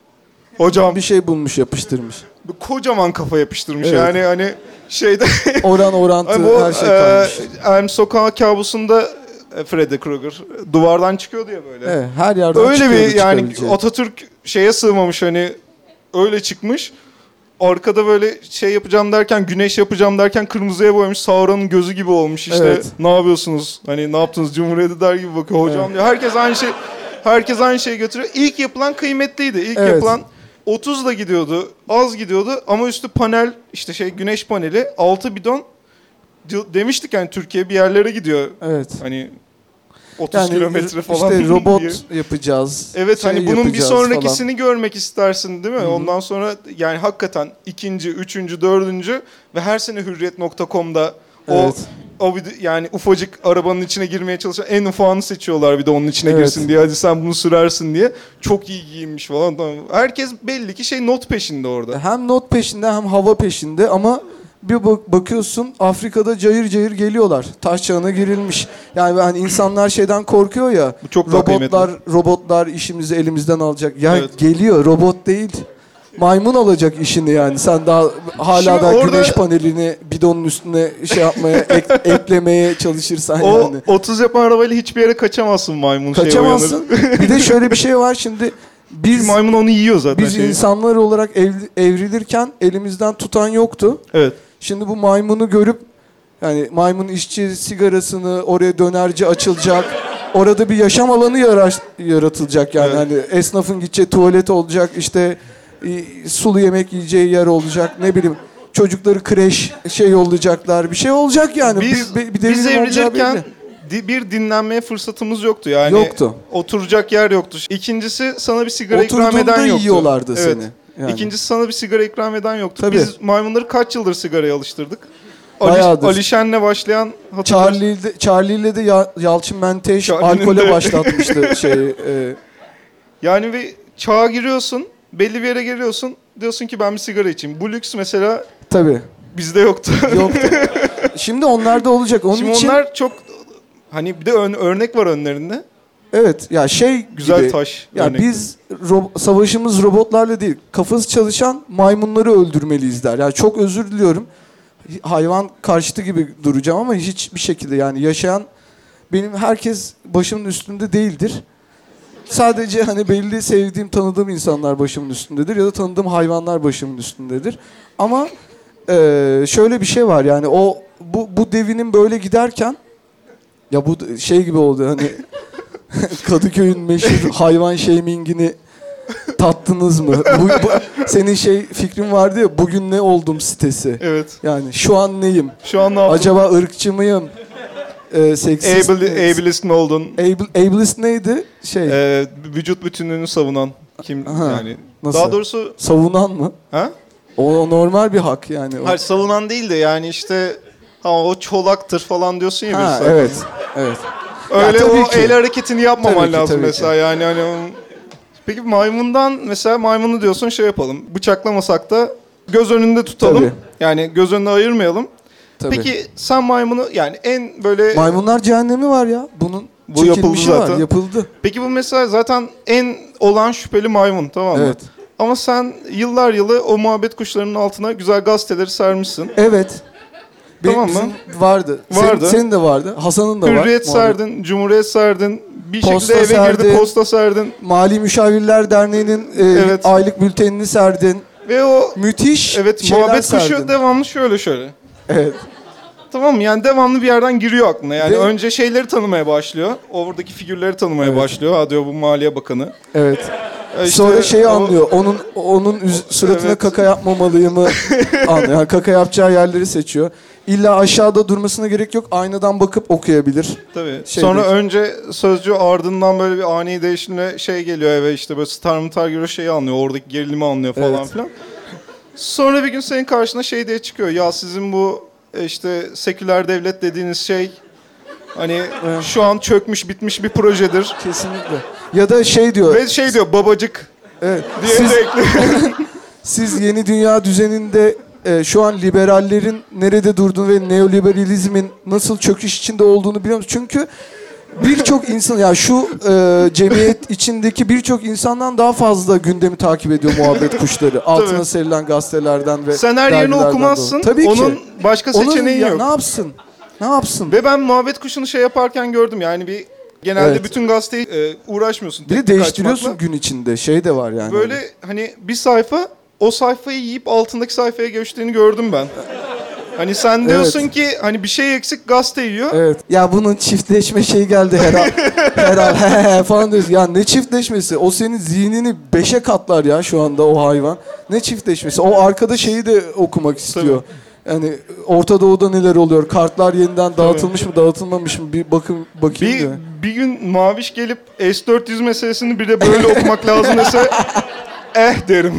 Hocam bir şey bulmuş yapıştırmış. bir kocaman kafa yapıştırmış Evet. yani hani şeyde Oran orantı Hani bu her şey e, kalmış. Elm Sokağı kabusunda e, Freddy Krueger duvardan çıkıyordu ya böyle. Evet, her yerden Öyle bir yani. Atatürk şeye sığmamış hani öyle çıkmış. Arkada böyle şey yapacağım derken güneş yapacağım derken kırmızıya boyamış Sauron'un gözü gibi olmuş işte. Evet. Ne yapıyorsunuz? Hani ne yaptınız? Cumhuriyeti der gibi bakıyor hocam Evet. diyor. Herkes aynı şey herkes aynı şeyi götürüyor. İlk yapılan kıymetliydi. İlk Evet. yapılan 30 da gidiyordu. Az gidiyordu ama üstü panel işte şey güneş paneli 6 bidon demiştik yani Türkiye bir yerlere gidiyor. Evet. Hani 30 Yani kilometre falan. işte robot diye. yapacağız. Evet şey hani bunun bir sonrakisini görmek istersin değil mi? Ondan sonra yani hakikaten ikinci, üçüncü, dördüncü ve her sene hürriyet.com'da o Evet. o bir yani ufacık arabanın içine girmeye çalışan en ufağını seçiyorlar bir de onun içine Evet. girsin diye. Hadi sen bunu sürersin diye. Çok iyi giyinmiş falan. Herkes belli ki şey not peşinde orada. Hem not peşinde hem hava peşinde ama bir bak- bakıyorsun Afrika'da cayır cayır geliyorlar. Taş çağına girilmiş. Yani hani insanlar şeyden korkuyor ya. Bu çok robotlar robotlar işimizi elimizden alacak. Ya Evet. geliyor robot değil. Maymun alacak işini yani. Sen daha hala Şimdi da orada- güneş panelini bidonun üstüne şey yapmaya ek- eklemeye çalışırsan O yani. 30 yapan arabayla hiçbir yere kaçamazsın maymun şeye Kaçamazsın. uyanır. bir de şöyle bir şey var şimdi Çünkü biz maymun onu yiyor zaten. biz şeyi. insanlar olarak ev- evrilirken elimizden tutan yoktu. Evet. Şimdi bu maymunu görüp yani maymun işçi sigarasını oraya dönerci açılacak. Orada bir yaşam alanı yara- yaratılacak yani. Evet. Hani esnafın gideceği tuvalet olacak işte sulu yemek yiyeceği yer olacak ne bileyim çocukları kreş şey olacaklar bir şey olacak yani. Biz, bir, bir, biz di- bir dinlenmeye fırsatımız yoktu yani. Yoktu. Oturacak yer yoktu. İkincisi sana bir sigara ikram eden Oturduğunda yoktu. yiyorlardı Evet. seni. Yani. İkincisi sana bir sigara ikram eden yoktu. Tabii. Biz maymunları kaç yıldır sigaraya alıştırdık? Ali, Bayağıdır. Alişen'le başlayan hatırlarsın. Charlie'de, Charlie'yle de Ya- Yalçın Menteş alkole de- başlatmıştı şeyi. e, Yani bir çağa giriyorsun, belli bir yere geliyorsun. Diyorsun ki ben bir sigara içeyim. Bu lüks mesela tabii. bizde yoktu. Yoktu. Şimdi onlarda olacak. Onun Şimdi için onlar çok hani bir de ön- örnek var önlerinde. Evet ya şey Güzel gibi. taş. Ya örnek. biz ro- savaşımız robotlarla değil. Kafası çalışan maymunları öldürmeliyiz der. Yani çok özür diliyorum. Hayvan karşıtı gibi duracağım ama hiçbir şekilde yani yaşayan benim herkes başımın üstünde değildir. Sadece hani belli sevdiğim, tanıdığım insanlar başımın üstündedir ya da tanıdığım hayvanlar başımın üstündedir. Ama eee, şöyle bir şey var yani o bu bu devinin böyle giderken ya bu şey gibi oldu hani Kadıköy'ün meşhur hayvan shamingini tattınız mı? Bu, bu- senin şey fikrin vardı ya bugün ne oldum sitesi. Evet. Yani şu an neyim? Şu an ne yaptın? Acaba ırkçı mıyım? Ee, seksist Able, mi? ableist mi oldun? Able, ableist neydi? Şey Ee, vücut bütünlüğünü savunan kim Aha, yani? nasıl? Daha doğrusu savunan mı? ha? O normal bir hak yani. Hayır savunan değil de yani işte ha o çolaktır falan diyorsun ya Ha, birisi. evet. Evet. Öyle tabii o ki. el hareketini yapmaman Tabii ki, lazım tabii mesela yani hani onun- Peki maymundan mesela maymunu diyorsun şey yapalım. Bıçaklamasak da göz önünde tutalım. Tabii. Yani göz önüne ayırmayalım. Tabii. Peki sen maymunu yani en böyle Maymunlar cehennemi var ya. Bunun Bu yapıldı çekilmişi var. zaten. Yapıldı. Peki bu mesela zaten en olan şüpheli maymun tamam mı? Evet. Ama sen yıllar yılı o muhabbet kuşlarının altına güzel gazeteleri sermişsin. Evet. Benim Tamam mı? vardı. Vardı. Senin, senin de vardı. Hasan'ın da var. Hürriyet serdin, Cumhuriyet serdin, bir Posta şekilde eve girdi serdin. posta serdin. Mali Müşavirler Derneği'nin e, Evet. aylık bültenini serdin. Ve o Müthiş evet muhabbet kuşu serdin. devamlı şöyle şöyle. Evet. Tamam mı? Yani devamlı bir yerden giriyor aklına. Yani Ve- önce şeyleri tanımaya başlıyor. Oradaki figürleri tanımaya Evet. başlıyor. Ha diyor bu Maliye Bakanı. Evet. İşte Sonra şeyi o- anlıyor. Onun onun üz- suratına Evet. kaka yapmamalıyımı anlıyor. Yani kaka yapacağı yerleri seçiyor. İlla aşağıda durmasına gerek yok. Aynadan bakıp okuyabilir. Tabii. Şey Sonra değil. önce sözcü ardından böyle bir ani değişimle şey geliyor eve işte böyle star mıtar gibi şeyi anlıyor. Oradaki gerilimi anlıyor falan Evet. filan. Sonra bir gün senin karşına şey diye çıkıyor. Ya sizin bu e, işte seküler devlet dediğiniz şey hani şu an çökmüş bitmiş bir projedir. Kesinlikle. Ya da şey diyor. Ve şey diyor babacık Evet. diye Siz, siz yeni dünya düzeninde e, şu an liberallerin nerede durduğunu ve neoliberalizmin nasıl çöküş içinde olduğunu biliyor musunuz? Çünkü birçok insan ya şu e, cemiyet içindeki birçok insandan daha fazla gündemi takip ediyor muhabbet kuşları. Altına Tabii. serilen gazetelerden ve Sen her yerini okumazsın. dolayı. Tabii Onun ki. başka Onun seçeneği ya yok. ne yapsın? Ne yapsın? Ve ben muhabbet kuşunu şey yaparken gördüm yani bir genelde Evet. bütün gazeteyi e, uğraşmıyorsun. Bir de değiştiriyorsun açmakla. gün içinde. Şey de var yani. Böyle hani bir sayfa o sayfayı yiyip altındaki sayfaya geçtiğini gördüm ben. Hani sen diyorsun ki hani bir şey eksik gazete yiyor. Evet. Ya bunun çiftleşme şeyi geldi herhal. herhal he he falan diyorsun. Ya ne çiftleşmesi? O senin zihnini beşe katlar ya şu anda o hayvan. Ne çiftleşmesi? O arkada şeyi de okumak istiyor. Yani Orta Doğu'da neler oluyor? Kartlar yeniden dağıtılmış mı, dağıtılmamış mı? Bir bakın bakayım Bir, diyor. bir gün Maviş gelip S400 meselesini bir de böyle okumak lazım dese eh derim.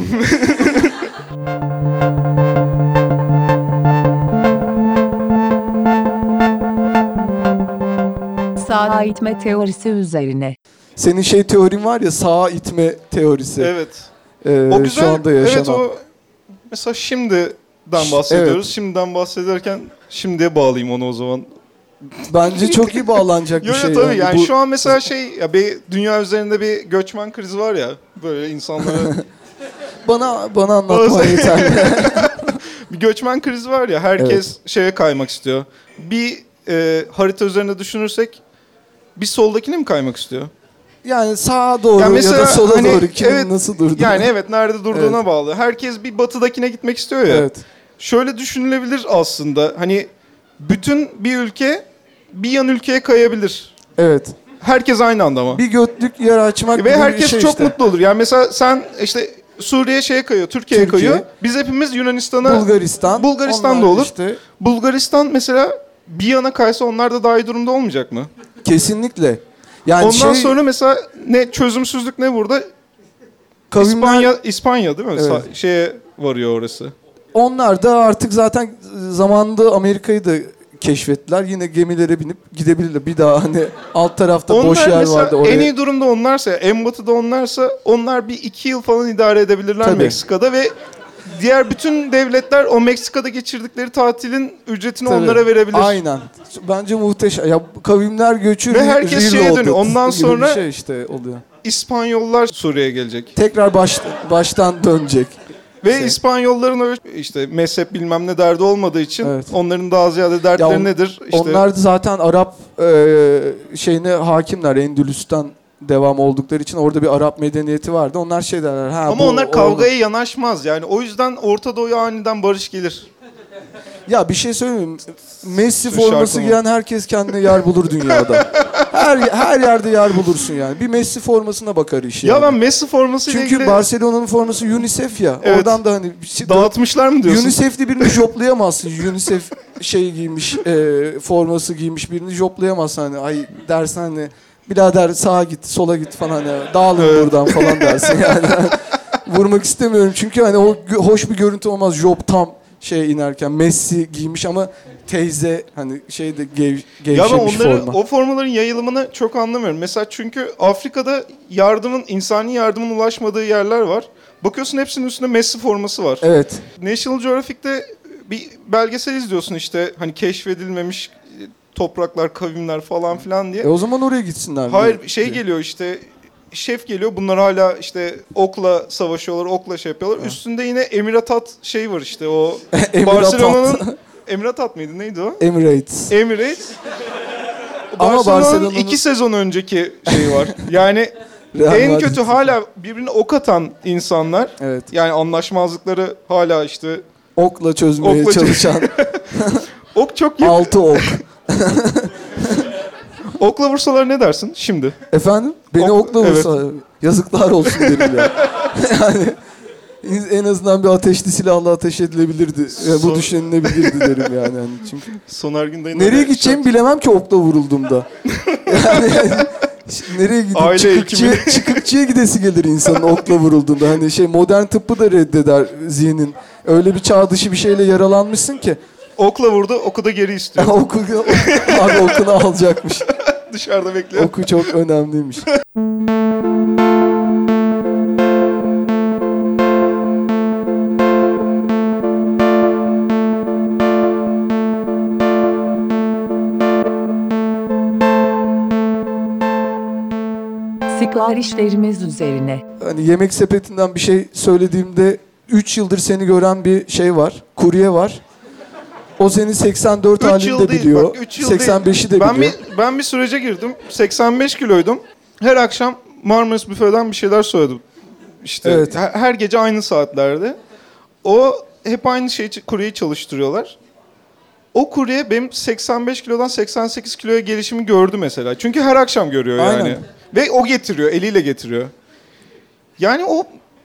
Sağa itme teorisi üzerine. Senin şey teorin var ya sağa itme teorisi. evet. Ee, O güzel. Şu anda yaşanan. Evet o mesela şimdiden bahsediyoruz. Şimdiden bahsederken şimdiye bağlayayım onu o zaman. Bence çok iyi bağlanacak bir Yok şey. yok tabii yani Bu- şu an mesela şey ya bir dünya üzerinde bir göçmen krizi var ya böyle insanlara Bana bana anlatman Bazı- yeterli. bir göçmen krizi var ya herkes şeye kaymak istiyor. Bir e, harita üzerinde düşünürsek bir soldakine mi kaymak istiyor? Yani sağa doğru Yani ya mesela da sola hani doğru kimin evet, nasıl durduğu. Yani evet nerede durduğuna Evet. bağlı. Herkes bir batıdakine gitmek istiyor ya. Evet. Şöyle düşünülebilir aslında. Hani bütün bir ülke bir yan ülkeye kayabilir. Evet. Herkes aynı anda ama. Bir götlük yer açmak gibi Ve bir herkes şey çok işte. mutlu olur. Yani mesela sen işte Suriye şeye kayıyor, Türkiye'ye Türkiye. kayıyor. Biz hepimiz Yunanistan'a Bulgaristan. Bulgaristan da onlar olur. Işte, Bulgaristan mesela bir yana kaysa onlar da daha iyi durumda olmayacak mı? kesinlikle. Yani Ondan şey, sonra mesela ne çözümsüzlük ne burada? kavimler, İspanya İspanya değil mi? Evet. Sa- şeye varıyor orası. onlar da artık zaten zamanında Amerika'yı da keşfettiler. Yine gemilere binip gidebilirler. Bir daha hani alt tarafta Onlar boş yer vardı oraya. en iyi durumda onlarsa, en batıda onlarsa onlar bir iki yıl falan idare edebilirler Tabii. Meksika'da ve diğer bütün devletler o Meksika'da geçirdikleri tatilin ücretini Tabii. onlara verebilir. Aynen. Bence muhteşem. Ya kavimler göçü Ve herkes şeye dönüyor. Ondan sonra- şey işte oluyor. İspanyollar Suriye'ye gelecek. Tekrar baş, baştan dönecek. Ve Şey. İspanyolların öyle işte mezhep bilmem ne derdi olmadığı için Evet. onların daha ziyade dertleri Ya on- nedir? İşte Onlar da zaten Arap e, şeyine hakimler. Endülüs'ten devam oldukları için orada bir Arap medeniyeti vardı. Onlar şey derler. Ha, ama bu- onlar o- kavgaya yanaşmaz. Yani o yüzden Orta Doğu'ya aniden barış gelir. Ya bir şey söyleyeyim? Messi Şu forması giyen herkes kendine yer bulur dünyada. her her yerde yer bulursun yani. Bir Messi formasına bakar iş yani. Ya ben Messi formasıyla Çünkü ilgili Barcelona'nın forması UNICEF ya. Evet. Oradan da hani şey- dağıtmışlar mı diyorsun? UNICEF'li birini joplayamazsın. UNICEF şey giymiş, e, forması giymiş birini joplayamazsın hani. Ay dersen hani birader sağa git, sola git falan ya. Dağılın Evet. buradan falan dersin yani. Vurmak istemiyorum çünkü hani o hoş bir görüntü olmaz. Job tam şey inerken Messi giymiş ama teyze hani şeyde gev, Ya ben gevşemiş onları, forma. o formaların yayılımını çok anlamıyorum. Mesela çünkü Afrika'da yardımın, insani yardımın ulaşmadığı yerler var. Bakıyorsun hepsinin üstünde Messi forması var. Evet. National Geographic'te bir belgesel izliyorsun işte hani keşfedilmemiş e, topraklar, kavimler falan filan diye. E o zaman oraya gitsinler. Hayır şey geliyor işte şef geliyor bunlar hala işte okla savaşıyorlar, okla şey yapıyorlar. Üstünde yine Emiratat şey var işte o. Barcelona'nın Emiratat mıydı neydi o? Emirates. Emirates. Ama Barcelona'nın Barcelona'nın- iki sezon önceki şeyi var. Yani Real en Madrid. kötü hala birbirine ok atan insanlar. Evet. Yani anlaşmazlıkları hala işte Okla çözmeye Okla çö- çalışan ok çok yakın. altı ok. Okla vursalar ne dersin şimdi? Efendim? Beni Ok- okla vursa. Yazıklar olsun derim ya. yani en azından bir ateşli silahla ateş edilebilirdi. Ya bu Son- düşünülebilirdi derim yani. yani çünkü Soner Günday'ın nereye gideceğimi bilemem ki okla vurulduğumda. yani ş- nereye gideyim? Aile Çıkıkçıya, çıkıkçıya gidesi gelir insanın okla vurulduğunda. Hani şey modern tıbbı da reddeder zihnin. Öyle bir çağ dışı bir şeyle yaralanmışsın ki. Okla vurdu, oku da geri istiyor. oku, abi okunu alacakmış. Dışarıda bekliyor. Oku çok önemliymiş. Siparişlerimiz üzerine. Hani yemek sepetinden bir şey söylediğimde 3 yıldır seni gören bir şey var. Kurye var. O seni 84 Üç halini yıl de değil, biliyor. bak, üç yıl değil. 85'i de ben biliyor. Bir, ben bir sürece girdim. 85 kiloydum. Her akşam Marmaris Büfe'den bir şeyler söyledim. İşte Evet. her, her gece aynı saatlerde. O hep aynı şeyi kuryeyi çalıştırıyorlar. O kurye benim 85 kilodan 88 kiloya gelişimi gördü mesela. Çünkü her akşam görüyor yani. Ve o getiriyor, eliyle getiriyor. Yani o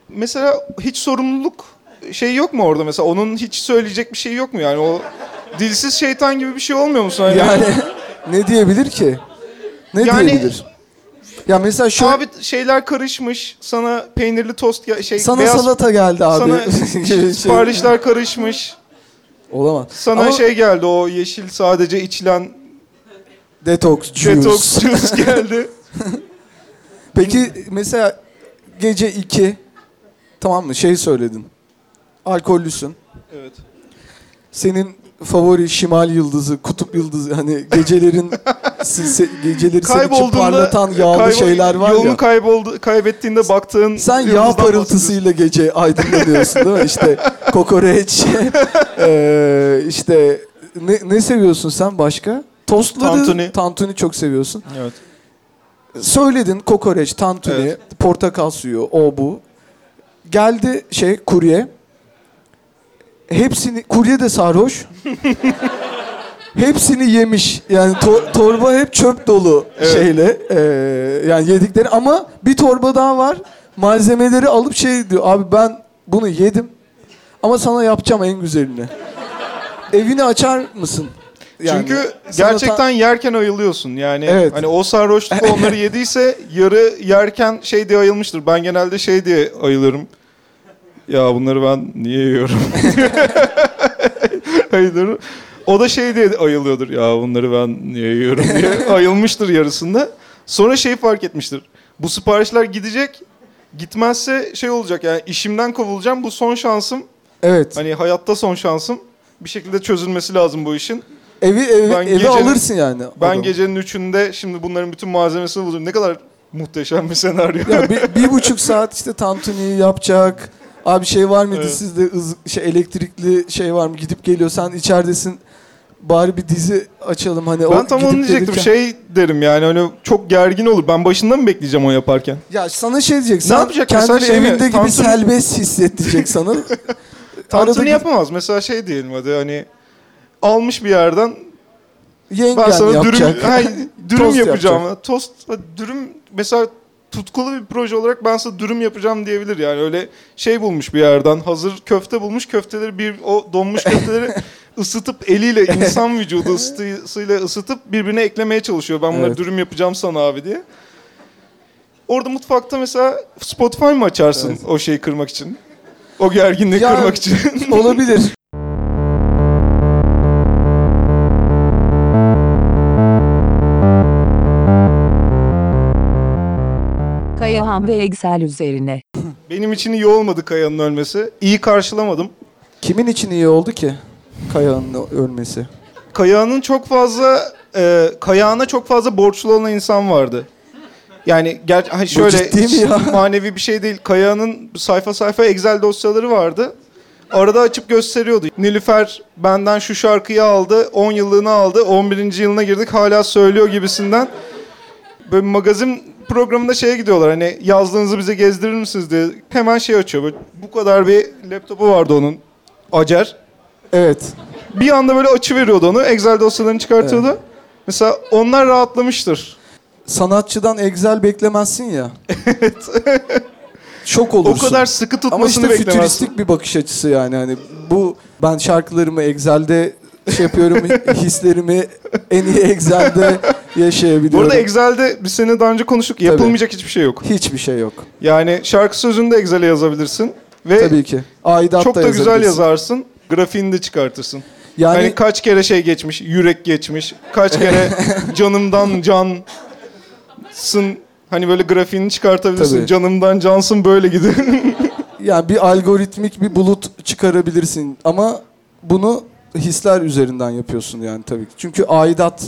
mesela hiç sorumluluk şey yok mu orada mesela? Onun hiç söyleyecek bir şey yok mu yani? O dilsiz şeytan gibi bir şey olmuyor musun? Hani Yani ne diyebilir ki? Ne Yani- diyebilir? Ya mesela şu Abi şeyler karışmış. Sana peynirli tost şey sana beyaz salata geldi abi. sana Şey- siparişler karışmış. Olamaz. Sana Ama şey geldi o yeşil sadece içilen detox juice. detox juice geldi. Peki mesela gece 2 tamam mı şey söyledin. Alkollüsün. evet. Senin favori şimal yıldızı, kutup yıldızı hani gecelerin se- geceleri seni parlatan yağlı kaybol- şeyler var yolunu ya. kayboldu kaybettiğinde baktığın Sen yağ parıltısıyla gece aydınlanıyorsun değil mi? İşte kokoreç, eee, işte ne, ne seviyorsun sen başka? Tostları, Tantuni. tantuni çok seviyorsun. Evet. Söyledin kokoreç, tantuni, Evet. portakal suyu, o bu. Geldi şey kurye. Hepsini, kurye de sarhoş. Hepsini yemiş. Yani to- torba hep çöp dolu Evet. şeyle. eee, yani yedikleri ama bir torba daha var. Malzemeleri alıp şey diyor. Abi ben bunu yedim. Ama sana yapacağım en güzelini. Evini açar mısın? Yani Çünkü gerçekten ta- yerken ayılıyorsun. Yani Evet. hani o sarhoşluk onları yediyse yarı yerken şey diye ayılmıştır. Ben genelde şey diye ayılırım. Ya bunları ben niye yiyorum? ayılırım. O da şey diye ayılıyordur. Ya bunları ben niye yiyorum diye ayılmıştır yarısında. Sonra şey fark etmiştir. Bu siparişler gidecek. Gitmezse şey olacak yani işimden kovulacağım. Bu son şansım. Evet. Hani hayatta son şansım. Bir şekilde çözülmesi lazım bu işin. Evi evi, Ben evi gecenin- alırsın yani. Ben adamı. gecenin üçünde şimdi bunların bütün malzemesini bulurum. Ne kadar muhteşem bir senaryo. Ya bir, bir buçuk saat işte tantuniyi yapacak. Abi şey var mıydı Evet. sizde ız, şey elektrikli şey var mı? Gidip geliyor sen içeridesin. Bari bir dizi açalım hani. o ben tam gidip onu diyecektim. gelirken- Şey derim yani hani çok gergin olur. Ben başında mı bekleyeceğim o yaparken? Ya sana şey diyecek. Ne Sen yapacak kendini mesela şey mi? evinde gibi Tantuni- serbest hissettirecek sana. Tantuni Arada yapamaz. Mesela şey diyelim hadi hani almış bir yerden yengen ben sana yapacak. dürüm, hayır, dürüm Tost yapacağım. Tost, dürüm mesela tutkulu bir proje olarak ben sana dürüm yapacağım diyebilir yani öyle şey bulmuş bir yerden hazır köfte bulmuş köfteleri bir o donmuş köfteleri ısıtıp eliyle insan vücudu ısısıyla ısıtıp birbirine eklemeye çalışıyor. Ben bunları Evet. dürüm yapacağım sana abi diye. Orada mutfakta mesela Spotify mı açarsın Evet. o şeyi kırmak için? O gerginliği Ya- kırmak için. Olabilir. Kayahan ve Excel üzerine. Benim için iyi olmadı Kaya'nın ölmesi. İyi karşılamadım. Kimin için iyi oldu ki? Kaya'nın ölmesi. Kayağının çok fazla e, kayağına çok fazla borçlu olan insan vardı. Yani ger hani şöyle ciddi mi ya? manevi bir şey değil. Kayağının sayfa sayfa Excel dosyaları vardı. Arada açıp gösteriyordu. Nilüfer benden şu şarkıyı aldı, 10 yıllığını aldı, 11. yılına girdik hala söylüyor gibisinden. Böyle magazin programında şeye gidiyorlar hani yazdığınızı bize gezdirir misiniz diye. Hemen şey açıyor. Böyle, bu kadar bir laptopu vardı onun. Acer Evet. bir anda böyle açı veriyordu onu. Excel dosyalarını çıkartıyordu. Mesela onlar rahatlamıştır. sanatçıdan Excel beklemezsin ya. Şok O olursun. kadar sıkı Ama tutmasını işte beklemezsin. fütüristik bir bakış açısı yani. Hani bu ben şarkılarımı Excel'de şey yapıyorum hislerimi en iyi Excel'de yaşayabiliyorum. arada Excel'de biz seninle daha önce konuştuk. Yapılmayacak hiçbir şey yok. Hiçbir şey yok. Yani şarkı sözünü de Excel'e yazabilirsin. Ve Tabii ki. Aidat çok da güzel yazabilirsin. yazarsın. Grafiğini de çıkartırsın. Yani hani kaç kere şey geçmiş, yürek geçmiş. Kaç kere canımdan cansın. Hani böyle grafiğini çıkartabilirsin. Tabii. Canımdan cansın böyle gidiyor. yani bir algoritmik bir bulut çıkarabilirsin ama bunu hisler üzerinden yapıyorsun yani tabii ki. Çünkü aidat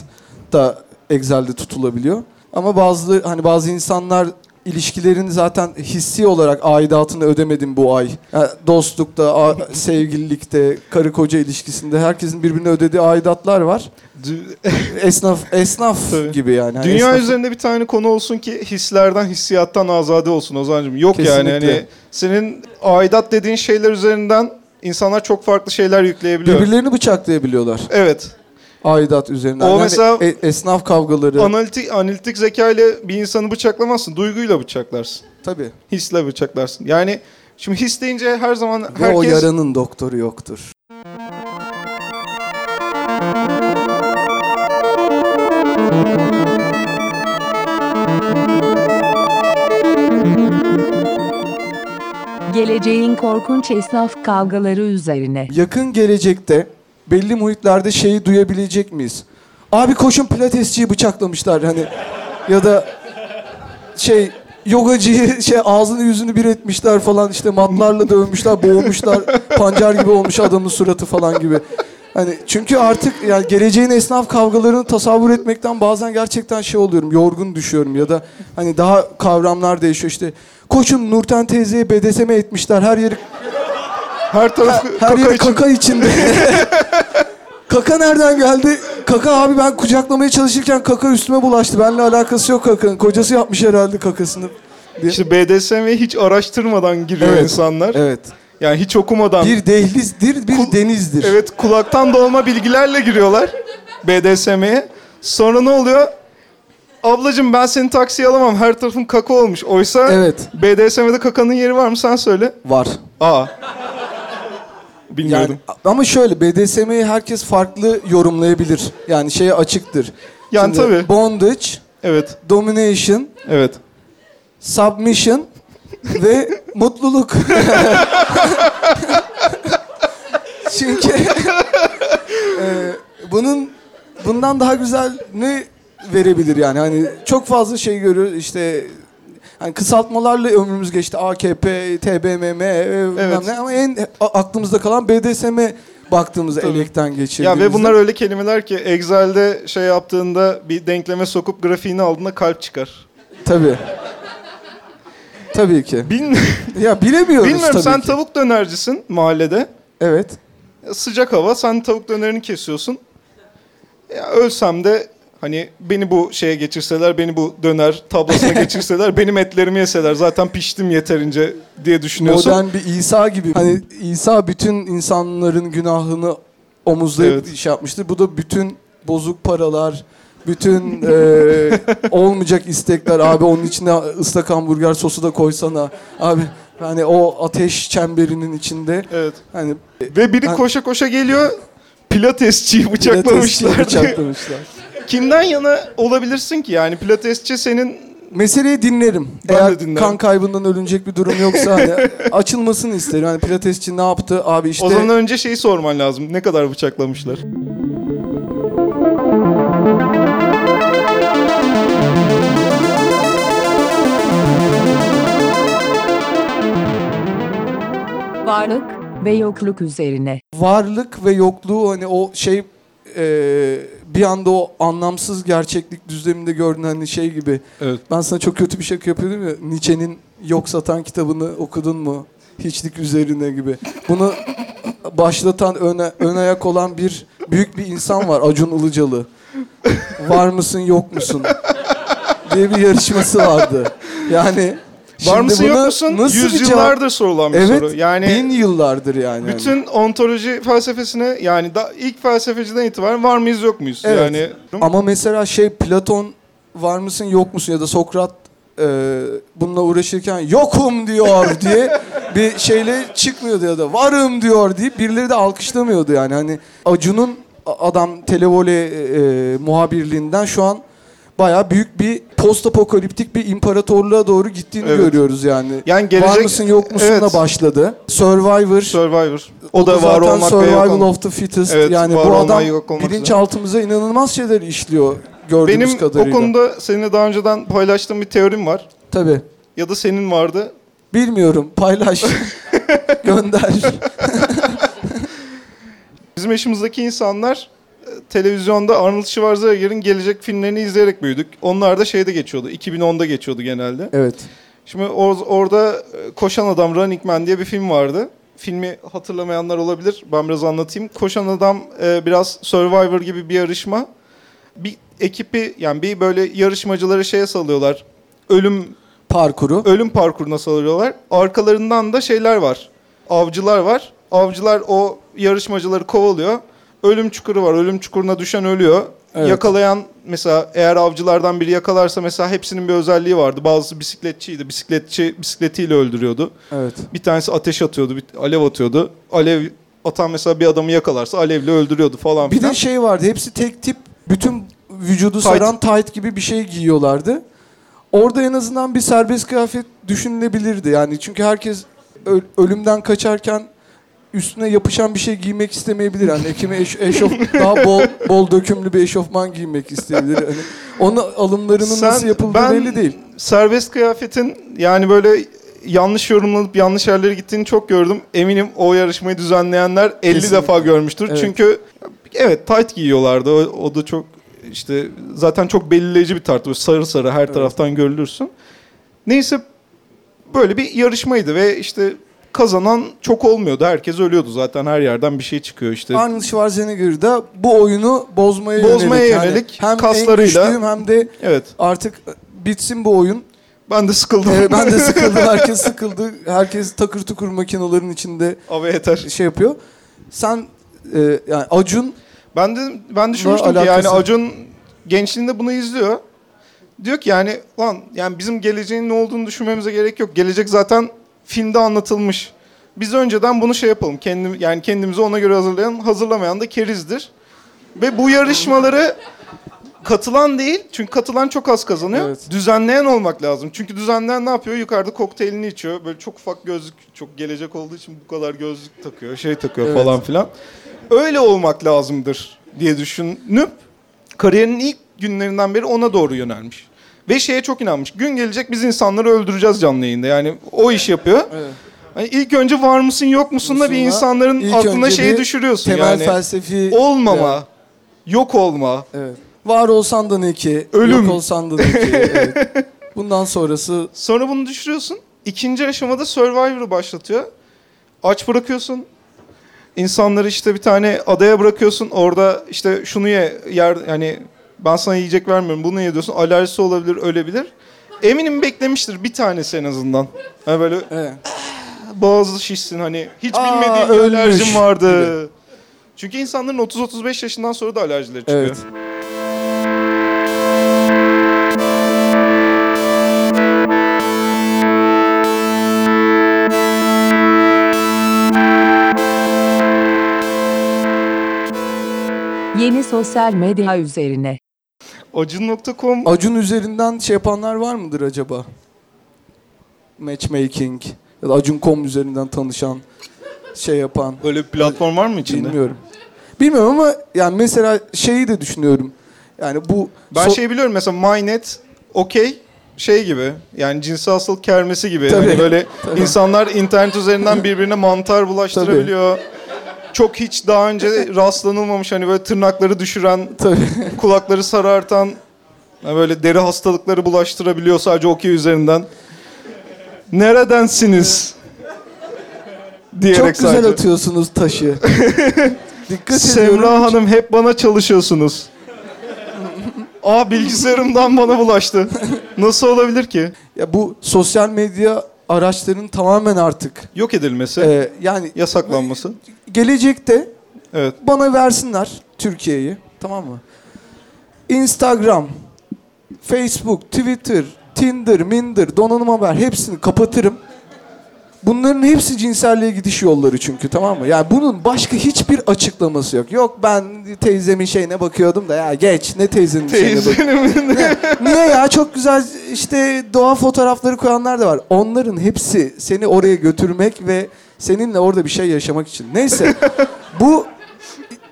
da Excel'de tutulabiliyor. Ama bazı hani bazı insanlar ilişkilerin zaten hissi olarak aidatını ödemedim bu ay. Yani dostlukta, sevgililikte, karı koca ilişkisinde herkesin birbirine ödediği aidatlar var. Esnaf esnaf Tabii. gibi yani. Hani Dünya esnaf- üzerinde bir tane konu olsun ki hislerden, hissiyattan azade olsun Ozan'cığım. Yok yani Kesinlikle. hani senin aidat dediğin şeyler üzerinden insanlar çok farklı şeyler yükleyebiliyor. birbirlerini bıçaklayabiliyorlar. Evet. Aidat üzerinden. O Yani mesela- e- esnaf kavgaları. Analitik, analitik zeka ile bir insanı bıçaklamazsın. Duyguyla bıçaklarsın. Tabii. Hisle bıçaklarsın. Yani şimdi his deyince her zaman Ve o herkes... yaranın doktoru yoktur. Geleceğin korkunç esnaf kavgaları üzerine. Yakın gelecekte belli muhitlerde şeyi duyabilecek miyiz? Abi koşun pilatesçiyi bıçaklamışlar hani ya da şey yogacıyı şey ağzını yüzünü bir etmişler falan işte matlarla dövmüşler, boğmuşlar. Pancar gibi olmuş adamın suratı falan gibi. Hani çünkü artık yani geleceğin esnaf kavgalarını tasavvur etmekten bazen gerçekten şey oluyorum, yorgun düşüyorum ya da hani daha kavramlar değişiyor işte. Koşun Nurten teyzeye BDSM etmişler. Her yeri Her tarafı her kaka yer için- kaka içinde. kaka nereden geldi? Kaka abi ben kucaklamaya çalışırken kaka üstüme bulaştı. Benimle alakası yok kakanın. Kocası yapmış herhalde kakasını. diye. İşte BDSM'yi hiç araştırmadan giriyor Evet. insanlar. Evet. Yani hiç okumadan. Bir dehlizdir, bir Kul- denizdir. Evet kulaktan dolma bilgilerle giriyorlar BDSM'ye. Sonra ne oluyor? Ablacım ben seni taksiye alamam. Her tarafın kaka olmuş. Oysa Evet. BDSM'de kakanın yeri var mı sen söyle. Var. Aa. Bilmiyordum. Yani ama şöyle BDSM'yi herkes farklı yorumlayabilir. Yani şeye açıktır. Yani tabii. Bondage, Evet. domination, Evet. submission ve mutluluk. Çünkü e, bunun bundan daha güzel ne verebilir yani hani çok fazla şey görüyoruz işte hani kısaltmalarla ömrümüz geçti AKP, TBMM e, Evet. ne ama en aklımızda kalan BDSM baktığımızda Tabii. elekten Ya geçirdiğimizde. ve bunlar öyle kelimeler ki Excel'de şey yaptığında bir denkleme sokup grafiğini aldığında kalp çıkar. tabii. Tabii ki. Bil- Ya bilemiyoruz Bilmiyorum tabii sen ki. tavuk dönercisin mahallede. Evet. Sıcak hava sen tavuk dönerini kesiyorsun. Ya ölsem de hani beni bu şeye geçirseler, beni bu döner tablasına geçirseler, benim etlerimi yeseler zaten piştim yeterince diye düşünüyorsun. Modern bir İsa gibi. Hani İsa bütün insanların günahını omuzlayıp Evet. iş yapmıştır. Bu da bütün bozuk paralar, bütün e, olmayacak istekler. Abi onun içine ıslak hamburger sosu da koysana. Abi hani o ateş çemberinin içinde Evet. hani Ve biri Ben- koşa koşa geliyor. Pilatesçiyi bıçaklamışlar. pilatesçi diye. bıçaklamışlar. Kimden yana olabilirsin ki yani pilatesçi senin Meseleyi dinlerim. Ben de Eğer dinlerim. kan kaybından ölünecek bir durum yoksa hani açılmasını isterim. Hani pilatesçi ne yaptı? Abi işte o zaman önce şeyi sorman lazım. Ne kadar bıçaklamışlar? Varlık ve yokluk üzerine. varlık ve yokluğu hani o şey e, bir anda o anlamsız gerçeklik düzleminde gördüğün hani şey gibi. Evet. Ben sana çok kötü bir şaka yapıyordum ya. Nietzsche'nin Yok Satan kitabını okudun mu? Hiçlik üzerine gibi. Bunu başlatan öne, ön ayak olan bir büyük bir insan var Acun Ilıcalı. Var mısın yok musun? diye bir yarışması vardı. Yani Var mısın yok musun? nasıl Yüzyıllardır sorulan bir Evet, soru. Yani bin yıllardır yani. bütün ontoloji felsefesine yani da ilk felsefeciden itibaren var mıyız yok muyuz? Evet. Yani Ama mesela şey Platon var mısın yok musun ya da Sokrat e, bununla uğraşırken yokum diyor diye bir şeyle çıkmıyordu ya da varım diyor deyip birileri de alkışlamıyordu yani. Hani Acun'un adam televole e, muhabirliğinden şu an bayağı büyük bir post apokaliptik bir imparatorluğa doğru gittiğini Evet. görüyoruz yani. Yani Var gelecek mısın yok musunla Evet. başladı. Survivor. Survivor. O da var zaten olmak ve yok Survival of the Fittest. Evet, yani var bu adam bilinçaltımıza inanılmaz şeyler işliyor gördüğümüz Benim kadarıyla. o konuda seninle daha önceden paylaştığım bir teorim var. Tabii. Ya da senin vardı. Bilmiyorum. Paylaş. Gönder. Bizim yaşımızdaki insanlar televizyonda Arnold Schwarzenegger'in gelecek filmlerini izleyerek büyüdük. Onlar da şeyde geçiyordu. 2010'da geçiyordu genelde. evet. Şimdi or- orada e, Koşan Adam Running Man diye bir film vardı. Filmi hatırlamayanlar olabilir. Ben biraz anlatayım. Koşan Adam e, biraz Survivor gibi bir yarışma. Bir ekipi yani bir böyle yarışmacıları şeye salıyorlar. Ölüm Parkuru. ölüm parkuruna salıyorlar. Arkalarından da şeyler var. Avcılar var. Avcılar o yarışmacıları kovalıyor. Ölüm çukuru var. Ölüm çukuruna düşen ölüyor. Evet. Yakalayan mesela eğer avcılardan biri yakalarsa mesela hepsinin bir özelliği vardı. Bazısı bisikletçiydi. Bisikletçi bisikletiyle öldürüyordu. Evet. Bir tanesi ateş atıyordu, bir alev atıyordu. Alev atan mesela bir adamı yakalarsa alevle öldürüyordu falan Bir filan. de şey vardı. Hepsi tek tip bütün vücudu Tight. saran tight gibi bir şey giyiyorlardı. Orada en azından bir serbest kıyafet düşünülebilirdi. Yani çünkü herkes ö- ölümden kaçarken üstüne yapışan bir şey giymek istemeyebilir. Yani kimi eş- eşof daha bol bol dökümlü bir eşofman giymek isteyebilir. Hani onun alımlarının Sen- nasıl yapıldığı ben belli değil. Serbest kıyafetin yani böyle yanlış yorumlanıp yanlış yerlere gittiğini çok gördüm. Eminim o yarışmayı düzenleyenler 50 Kesinlikle. defa görmüştür. Evet. Çünkü evet tight giyiyorlardı. O, o da çok işte zaten çok belirleyici bir tartı. Böyle sarı sarı her taraftan görülürsün. Neyse böyle bir yarışmaydı ve işte kazanan çok olmuyordu. Herkes ölüyordu zaten her yerden bir şey çıkıyor işte. Arnold Schwarzenegger da bu oyunu bozmaya, Bozmaya yönelik. yönelik hem kaslarıyla- güçlüyüm hem de Evet. artık bitsin bu oyun. Ben de sıkıldım. Ee, ben de sıkıldım. Herkes sıkıldı. Herkes takır tukur makinelerin içinde Abi yeter. şey yapıyor. Sen e, yani Acun Ben de ben düşünmüştüm ki yani. Acun gençliğinde bunu izliyor. Diyor ki yani lan yani bizim geleceğin ne olduğunu düşünmemize gerek yok. Gelecek zaten filmde anlatılmış. Biz önceden bunu şey yapalım. Kendim yani kendimizi ona göre hazırlayan, hazırlamayan da kerizdir. Ve bu yarışmaları katılan değil. Çünkü katılan çok az kazanıyor. Evet. Düzenleyen olmak lazım. Çünkü düzenleyen ne yapıyor? Yukarıda kokteylini içiyor. Böyle çok ufak gözlük, çok gelecek olduğu için bu kadar gözlük takıyor, şey takıyor Evet. falan filan. Öyle olmak lazımdır diye düşünüp kariyerinin ilk günlerinden beri ona doğru yönelmiş. Ve şeye çok inanmış. Gün gelecek biz insanları öldüreceğiz canlı yayında. Yani o iş yapıyor. Evet. Hani ilk önce var mısın yok musun da bir insanların ilk aklına önce şeyi bir düşürüyorsun temel yani. felsefi Olmama, yok olma. Evet. Var olsan da ne ki? Ölüm. Yok olsan da ne ki? Evet. Bundan sonrası Sonra bunu düşürüyorsun. İkinci aşamada Survivor'ı başlatıyor. Aç bırakıyorsun. İnsanları işte bir tane adaya bırakıyorsun. Orada işte şunu ye, yer yani ben sana yiyecek vermiyorum. Bunu ye diyorsun. Alerjisi olabilir, ölebilir. Eminim beklemiştir bir tanesi en azından. Hani böyle evet. boğazı şişsin hani hiç Aa, bilmediğim bir ölmüş alerjim vardı. Çünkü insanların 30-35 yaşından sonra da alerjileri çıkıyor. Evet. Yeni sosyal medya üzerine. Acun.com Acun üzerinden şey yapanlar var mıdır acaba? Matchmaking ya da Acun.com üzerinden tanışan şey yapan öyle bir platform var mı içinde? bilmiyorum. Bilmiyorum ama yani mesela şeyi de düşünüyorum. Yani bu Ben so- şey biliyorum mesela MyNet okey şey gibi yani cinsel hastalık kermesi gibi. Tabii, Hani böyle tabii. insanlar internet üzerinden birbirine mantar bulaştırabiliyor. Çok hiç daha önce rastlanılmamış hani böyle tırnakları düşüren, tabii. kulakları sarartan hani böyle deri hastalıkları bulaştırabiliyor sadece okey üzerinden. Neredensiniz? Diyerek Çok güzel sadece. atıyorsunuz taşı. Dikkat Semra ediyorum. Hanım hep bana çalışıyorsunuz. Aa bilgisayarımdan bana bulaştı. Nasıl olabilir ki? Ya bu sosyal medya araçlarının tamamen artık Yok edilmesi, e, yani yasaklanması. Gelecekte Evet. bana versinler Türkiye'yi tamam mı? Instagram, Facebook, Twitter, Tinder, Minder, donanım haber hepsini kapatırım. Bunların hepsi cinselliğe gidiş yolları çünkü tamam mı? Yani bunun başka hiçbir açıklaması yok. Yok ben teyzemin şeyine bakıyordum da ya geç ne teyzenin şeyine bak. Teyzenin Niye ya çok güzel işte doğa fotoğrafları koyanlar da var. Onların hepsi seni oraya götürmek ve seninle orada bir şey yaşamak için. Neyse bu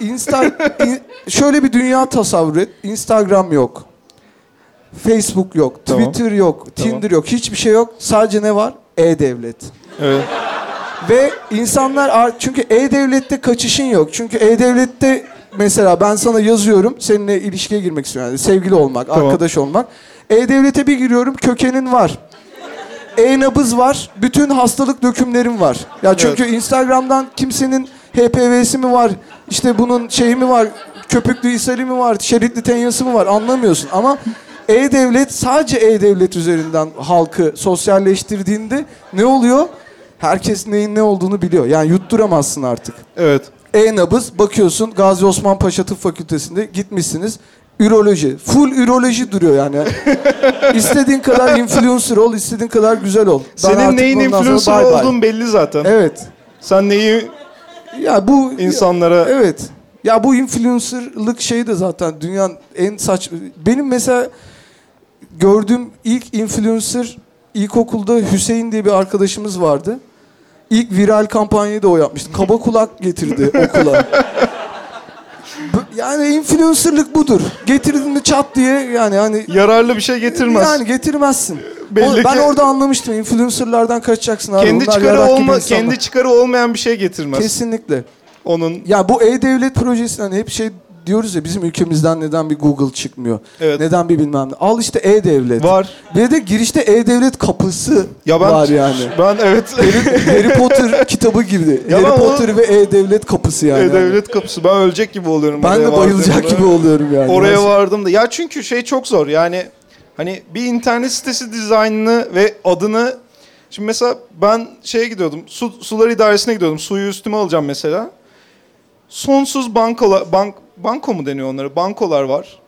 Insta in- şöyle bir dünya tasavvur et. Instagram yok. Facebook yok. Tamam. Twitter yok. Tamam. Tinder yok. Hiçbir şey yok. Sadece ne var? E-Devlet. Evet. Ve insanlar ar- çünkü e-devlette kaçışın yok. Çünkü e-devlette mesela ben sana yazıyorum seninle ilişkiye girmek istiyorum. Yani sevgili olmak, arkadaş olmak. E-devlete bir giriyorum kökenin var. E-nabız var. Bütün hastalık dökümlerim var. Ya çünkü Instagram'dan kimsenin HPV'si mi var? işte bunun şeyi mi var? Köpüklü ishali mi var? Şeritli tenyası mı var? Anlamıyorsun. Ama e-devlet sadece e-devlet üzerinden halkı sosyalleştirdiğinde ne oluyor? Herkes neyin ne olduğunu biliyor. Yani yutturamazsın artık. Evet. E-nabız bakıyorsun Gazi Osman Paşa Tıp Fakültesi'nde gitmişsiniz. Üroloji. Full üroloji duruyor yani. istediğin kadar influencer ol, istediğin kadar güzel ol. Ben Senin artık neyin bundan sonra influencer bye bye. olduğun belli zaten. Evet. Sen neyi Ya bu insanlara Evet. Ya bu influencerlık şeyi de zaten dünyanın en saç... Benim mesela gördüğüm ilk influencer ilkokulda Hüseyin diye bir arkadaşımız vardı. İlk viral kampanyayı da o yapmıştı. Kaba kulak getirdi okula. Yani influencerlık budur. Getirdin mi çat diye yani hani yararlı bir şey getirmez. yani getirmezsin. Belli O- ben ki- orada anlamıştım. Influencerlardan kaçacaksın abi. kendi Onlar çıkarı olma kendi çıkarı olmayan bir şey getirmez. Kesinlikle. Onun Ya bu e-devlet projesi hani hep şey diyoruz ya bizim ülkemizden neden bir Google çıkmıyor? Evet. Neden bir bilmem ne. Al işte e-devlet. var. Ve de girişte e-devlet kapısı Ya ben var yani. ben evet Harry Potter kitabı gibi. Ya Harry Potter ve e-devlet kapısı yani. E, devlet kapısı. Ben ölecek gibi oluyorum. Ben de bayılacak gibi oluyorum yani. Oraya Nasıl- vardım da. Ya çünkü şey çok zor. Yani hani bir internet sitesi dizaynını ve adını Şimdi mesela ben şeye gidiyordum. Su, sular idaresine gidiyordum. Suyu üstüme alacağım mesela. Sonsuz bankolar bank banko mu deniyor onlara? Bankolar var.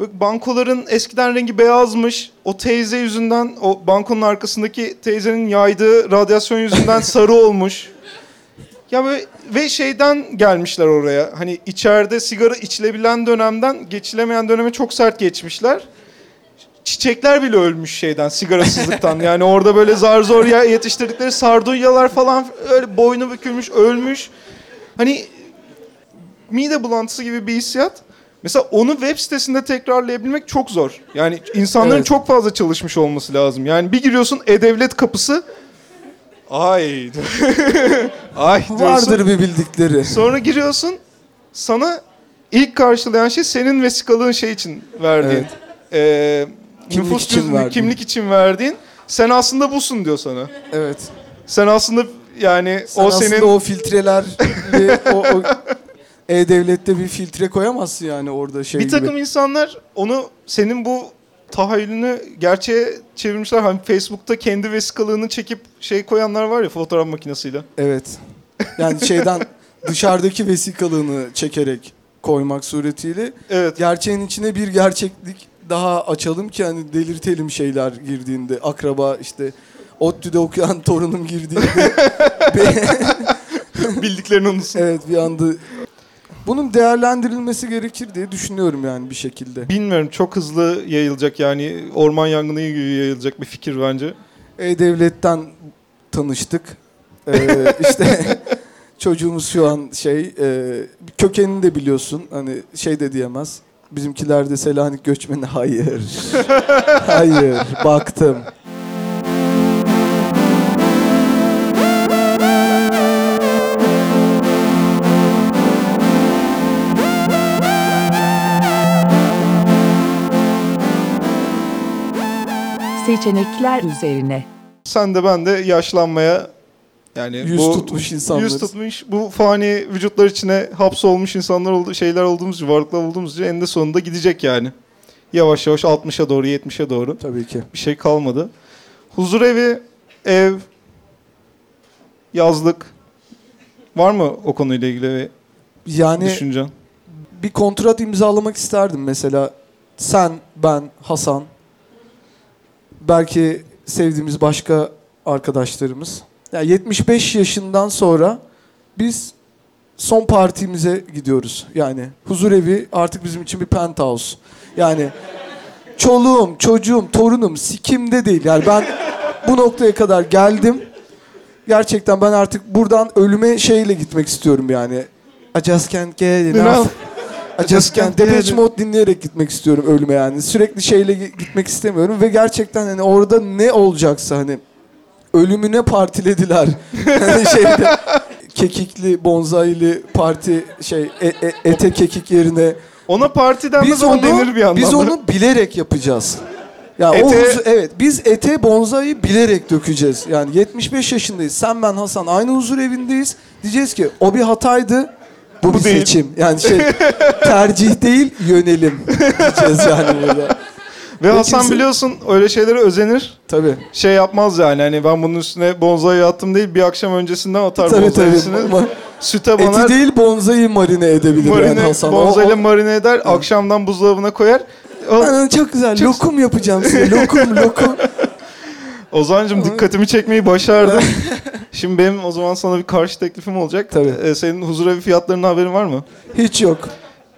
Böyle bankoların eskiden rengi beyazmış. O teyze yüzünden o bankonun arkasındaki teyzenin yaydığı radyasyon yüzünden sarı olmuş. Ya böyle ve şeyden gelmişler oraya. Hani içeride sigara içilebilen dönemden geçilemeyen döneme çok sert geçmişler. Çiçekler bile ölmüş şeyden, sigarasızlıktan. yani orada böyle zar zor yetiştirdikleri sardunyalar falan öyle boynu bükülmüş, ölmüş. Hani mide bulantısı gibi bir hissiyat. Mesela onu web sitesinde tekrarlayabilmek çok zor. Yani insanların Evet. çok fazla çalışmış olması lazım. Yani bir giriyorsun e-devlet kapısı. Ay. Ay diyorsun. Vardır bir bildikleri. Sonra giriyorsun. Sana ilk karşılayan şey senin vesikalığın şey için verdiğin. Ee, Kimlik nüfus için verdiğin. kimlik için verdiğin. Sen aslında busun diyor sana. Evet. Sen aslında yani Sen o aslında senin o filtreler o, o e-devlette bir filtre koyamazsın yani orada şey bir takım gibi. insanlar onu senin bu tahayyülünü gerçeğe çevirmişler. Hani Facebook'ta kendi vesikalığını çekip şey koyanlar var ya fotoğraf makinesiyle. Evet. Yani şeyden dışarıdaki vesikalığını çekerek koymak suretiyle Evet. gerçeğin içine bir gerçeklik daha açalım ki hani delirtelim şeyler girdiğinde akraba işte ODTÜ'de okuyan torunum girdiğinde Bildiklerini unutsun. evet bir anda bunun değerlendirilmesi gerekir diye düşünüyorum yani bir şekilde. Bilmiyorum çok hızlı yayılacak yani orman yangını gibi yayılacak bir fikir bence. E-Devlet'ten tanıştık. Ee, işte çocuğumuz şu an şey e, kökenini de biliyorsun hani şey de diyemez. Bizimkiler de Selanik göçmeni hayır. hayır baktım. Seçenekler üzerine. Sen de ben de yaşlanmaya yani Yüz bu tutmuş insanlarız. yüz tutmuş bu fani vücutlar içine hapsolmuş insanlar oldu, şeyler olduğumuz için, varlıklar olduğumuz için eninde sonunda gidecek yani. Yavaş yavaş 60'a doğru 70'e doğru Tabii ki. bir şey kalmadı. Huzur evi, ev, yazlık var mı o konuyla ilgili bir Yani düşüncen? bir kontrat imzalamak isterdim mesela. Sen, ben, Hasan belki sevdiğimiz başka arkadaşlarımız. Ya 75 yaşından sonra biz son partimize gidiyoruz. Yani huzur evi artık bizim için bir penthouse. Yani çoluğum, çocuğum, torunum sikimde değil. Yani ben bu noktaya kadar geldim. Gerçekten ben artık buradan ölüme şeyle gitmek istiyorum yani. I just can't get enough. I just can't. Depeche Mode dinleyerek gitmek istiyorum ölüme yani. Sürekli şeyle gi- gitmek istemiyorum ve gerçekten hani orada ne olacaksa hani ölümüne partilediler. hani şeyde kekikli, bonzaylı parti şey e- e- ete kekik yerine Ona partiden biz de onu denir bir yandan. biz onu bilerek yapacağız. Ya o Ete- huzu- evet biz ete bonzayı bilerek dökeceğiz. Yani 75 yaşındayız. Sen ben Hasan aynı huzur evindeyiz. Diyeceğiz ki o bir hataydı. Bu, Bu bir değil. seçim. Yani şey tercih değil yönelim diyeceğiz yani burada. Ve Hasan kimse- biliyorsun öyle şeylere özenir. Tabii. Şey yapmaz yani hani ben bunun üstüne bonzayı attım değil bir akşam öncesinden atar Tabii tabii. Ama Süte banar. Eti değil bonzayı marine edebilir yani marine, Hasan. O- bonzayla o- marine eder. Akşamdan buzdolabına koyar. O, Aa, çok güzel. Çok- Lokum yapacağım size. Lokum, lokum. Ozan'cığım dikkatimi çekmeyi başardın. Şimdi benim o zaman sana bir karşı teklifim olacak. Tabii. Ee, senin huzur haberinin haberin var mı? Hiç yok.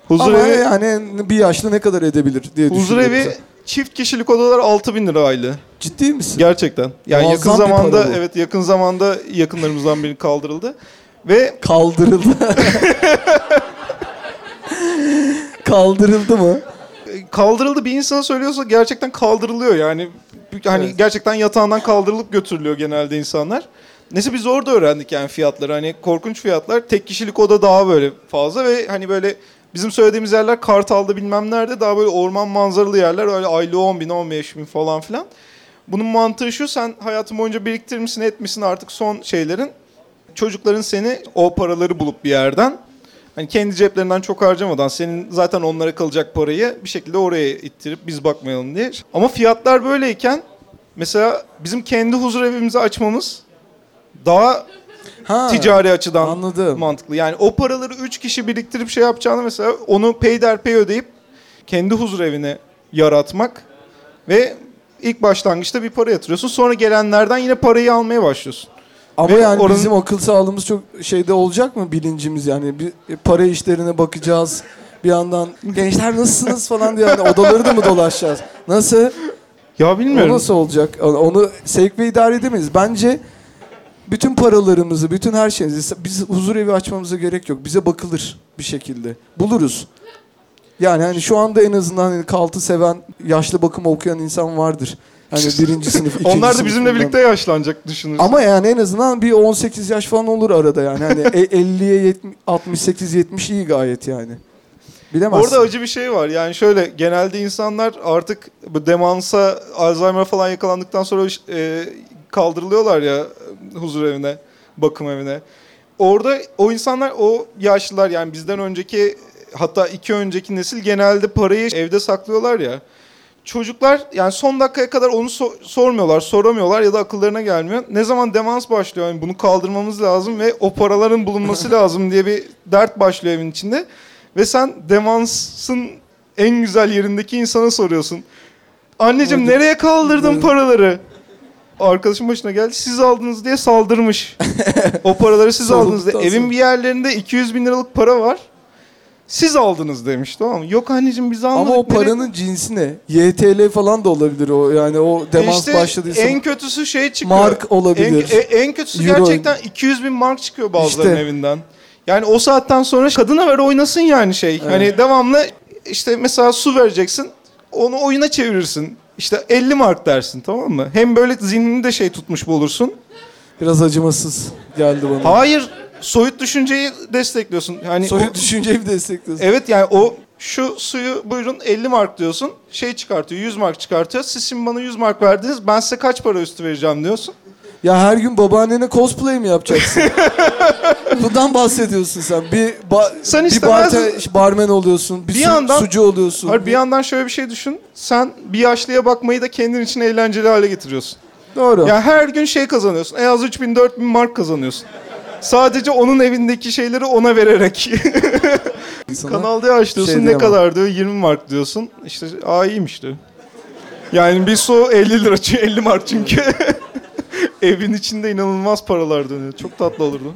Huzur Ama yani bir yaşlı ne kadar edebilir diye düşünüyorum. evi çift kişilik odalar 6000 lira aylığı. Ciddi misin? Gerçekten. Yani Muazzam yakın zamanda evet yakın zamanda yakınlarımızdan biri kaldırıldı. Ve Kaldırıldı. Kaldırıldı mı? Kaldırıldı bir insana söylüyorsa gerçekten kaldırılıyor yani. Hani Evet. gerçekten yatağından kaldırılıp götürülüyor genelde insanlar. Neyse biz orada öğrendik yani fiyatları. Hani korkunç fiyatlar. Tek kişilik oda daha böyle fazla ve hani böyle bizim söylediğimiz yerler Kartal'da bilmem nerede daha böyle orman manzaralı yerler. Öyle aylığı 10 bin 15 bin falan filan. Bunun mantığı şu sen hayatın boyunca biriktirmişsin etmişsin artık son şeylerin. Çocukların seni o paraları bulup bir yerden hani kendi ceplerinden çok harcamadan senin zaten onlara kalacak parayı bir şekilde oraya ittirip biz bakmayalım diye. Ama fiyatlar böyleyken mesela bizim kendi huzur evimizi açmamız daha Ha, ticari açıdan Anladım. mantıklı. Yani o paraları 3 kişi biriktirip şey yapacağını mesela onu peyderpey ödeyip kendi huzur evine yaratmak ve ilk başlangıçta bir para yatırıyorsun. Sonra gelenlerden yine parayı almaya başlıyorsun. Ama Ve yani oranın- bizim akıl sağlığımız çok şeyde olacak mı bilincimiz yani bir para işlerine bakacağız. Bir yandan gençler nasılsınız falan diye yani odaları da mı dolaşacağız? Nasıl? Ya O bilmiyorum. nasıl olacak? Onu sevk ve idare edemeyiz. Bence bütün paralarımızı, bütün her şeyimizi biz huzur evi açmamıza gerek yok. Bize bakılır bir şekilde. Buluruz. Yani hani şu anda en azından hani kaltı seven, yaşlı bakım okuyan insan vardır. Hani birinci sınıf, ikinci Onlar da bizimle sınıfından. birlikte yaşlanacak düşünürsün. Ama yani en azından bir 18 yaş falan olur arada yani. Hani e- 50'ye 68 70 iyi gayet yani. Bilemezsin. Orada acı bir şey var. Yani şöyle genelde insanlar artık bu demansa, Alzheimer falan yakalandıktan sonra e, kaldırılıyorlar ya huzur evine, bakım evine. Orada o insanlar, o yaşlılar yani bizden önceki hatta iki önceki nesil genelde parayı evde saklıyorlar ya. Çocuklar yani son dakikaya kadar onu so- sormuyorlar, soramıyorlar ya da akıllarına gelmiyor. Ne zaman demans başlıyor yani bunu kaldırmamız lazım ve o paraların bulunması lazım diye bir dert başlıyor evin içinde. Ve sen demansın en güzel yerindeki insana soruyorsun. Anneciğim nereye kaldırdın paraları? Arkadaşım başına geldi siz aldınız diye saldırmış. o paraları siz aldınız diye. Evin bir yerlerinde 200 bin liralık para var. Siz aldınız demiş tamam mı? Yok anneciğim biz almadık. Ama o nereye- paranın cinsi ne? YTL falan da olabilir o. Yani o demans İşte başladıysa en kötüsü şey çıkıyor. mark olabilir. En, en kötüsü Euro. gerçekten 200 bin mark çıkıyor bazılarının İşte. evinden. Yani o saatten sonra kadına ver oynasın yani şey. Evet. Hani devamlı işte mesela su vereceksin. Onu oyuna çevirirsin. İşte 50 mark dersin tamam mı? Hem böyle zihnini de şey tutmuş bulursun. Biraz acımasız geldi bana. Hayır soyut düşünceyi destekliyorsun. Yani Soyut o- düşünceyi mi destekliyorsun? Evet yani o şu suyu buyurun 50 mark diyorsun. Şey çıkartıyor 100 mark çıkartıyor. Siz şimdi bana 100 mark verdiniz. Ben size kaç para üstü vereceğim diyorsun. Ya her gün babaannene cosplay mi yapacaksın? Bundan bahsediyorsun sen. Bir ba- Sen bir barte- barmen oluyorsun, bir, Bir su- yandan- sucu oluyorsun. Hayır bir yandan şöyle bir şey düşün. Sen bir yaşlıya bakmayı da kendin için eğlenceli hale getiriyorsun. Doğru. Ya her gün şey kazanıyorsun. En az 3000 4000 mark kazanıyorsun. Sadece onun evindeki şeyleri ona vererek. İnsana- Kanal D aç diyorsun şey ne diyemem. kadar diyor 20 mark diyorsun. İşte aa iyiymiş diyor. Yani bir su 50 lira çünkü 50 mark çünkü. Evin içinde inanılmaz paralar dönüyor. Çok tatlı olurdu.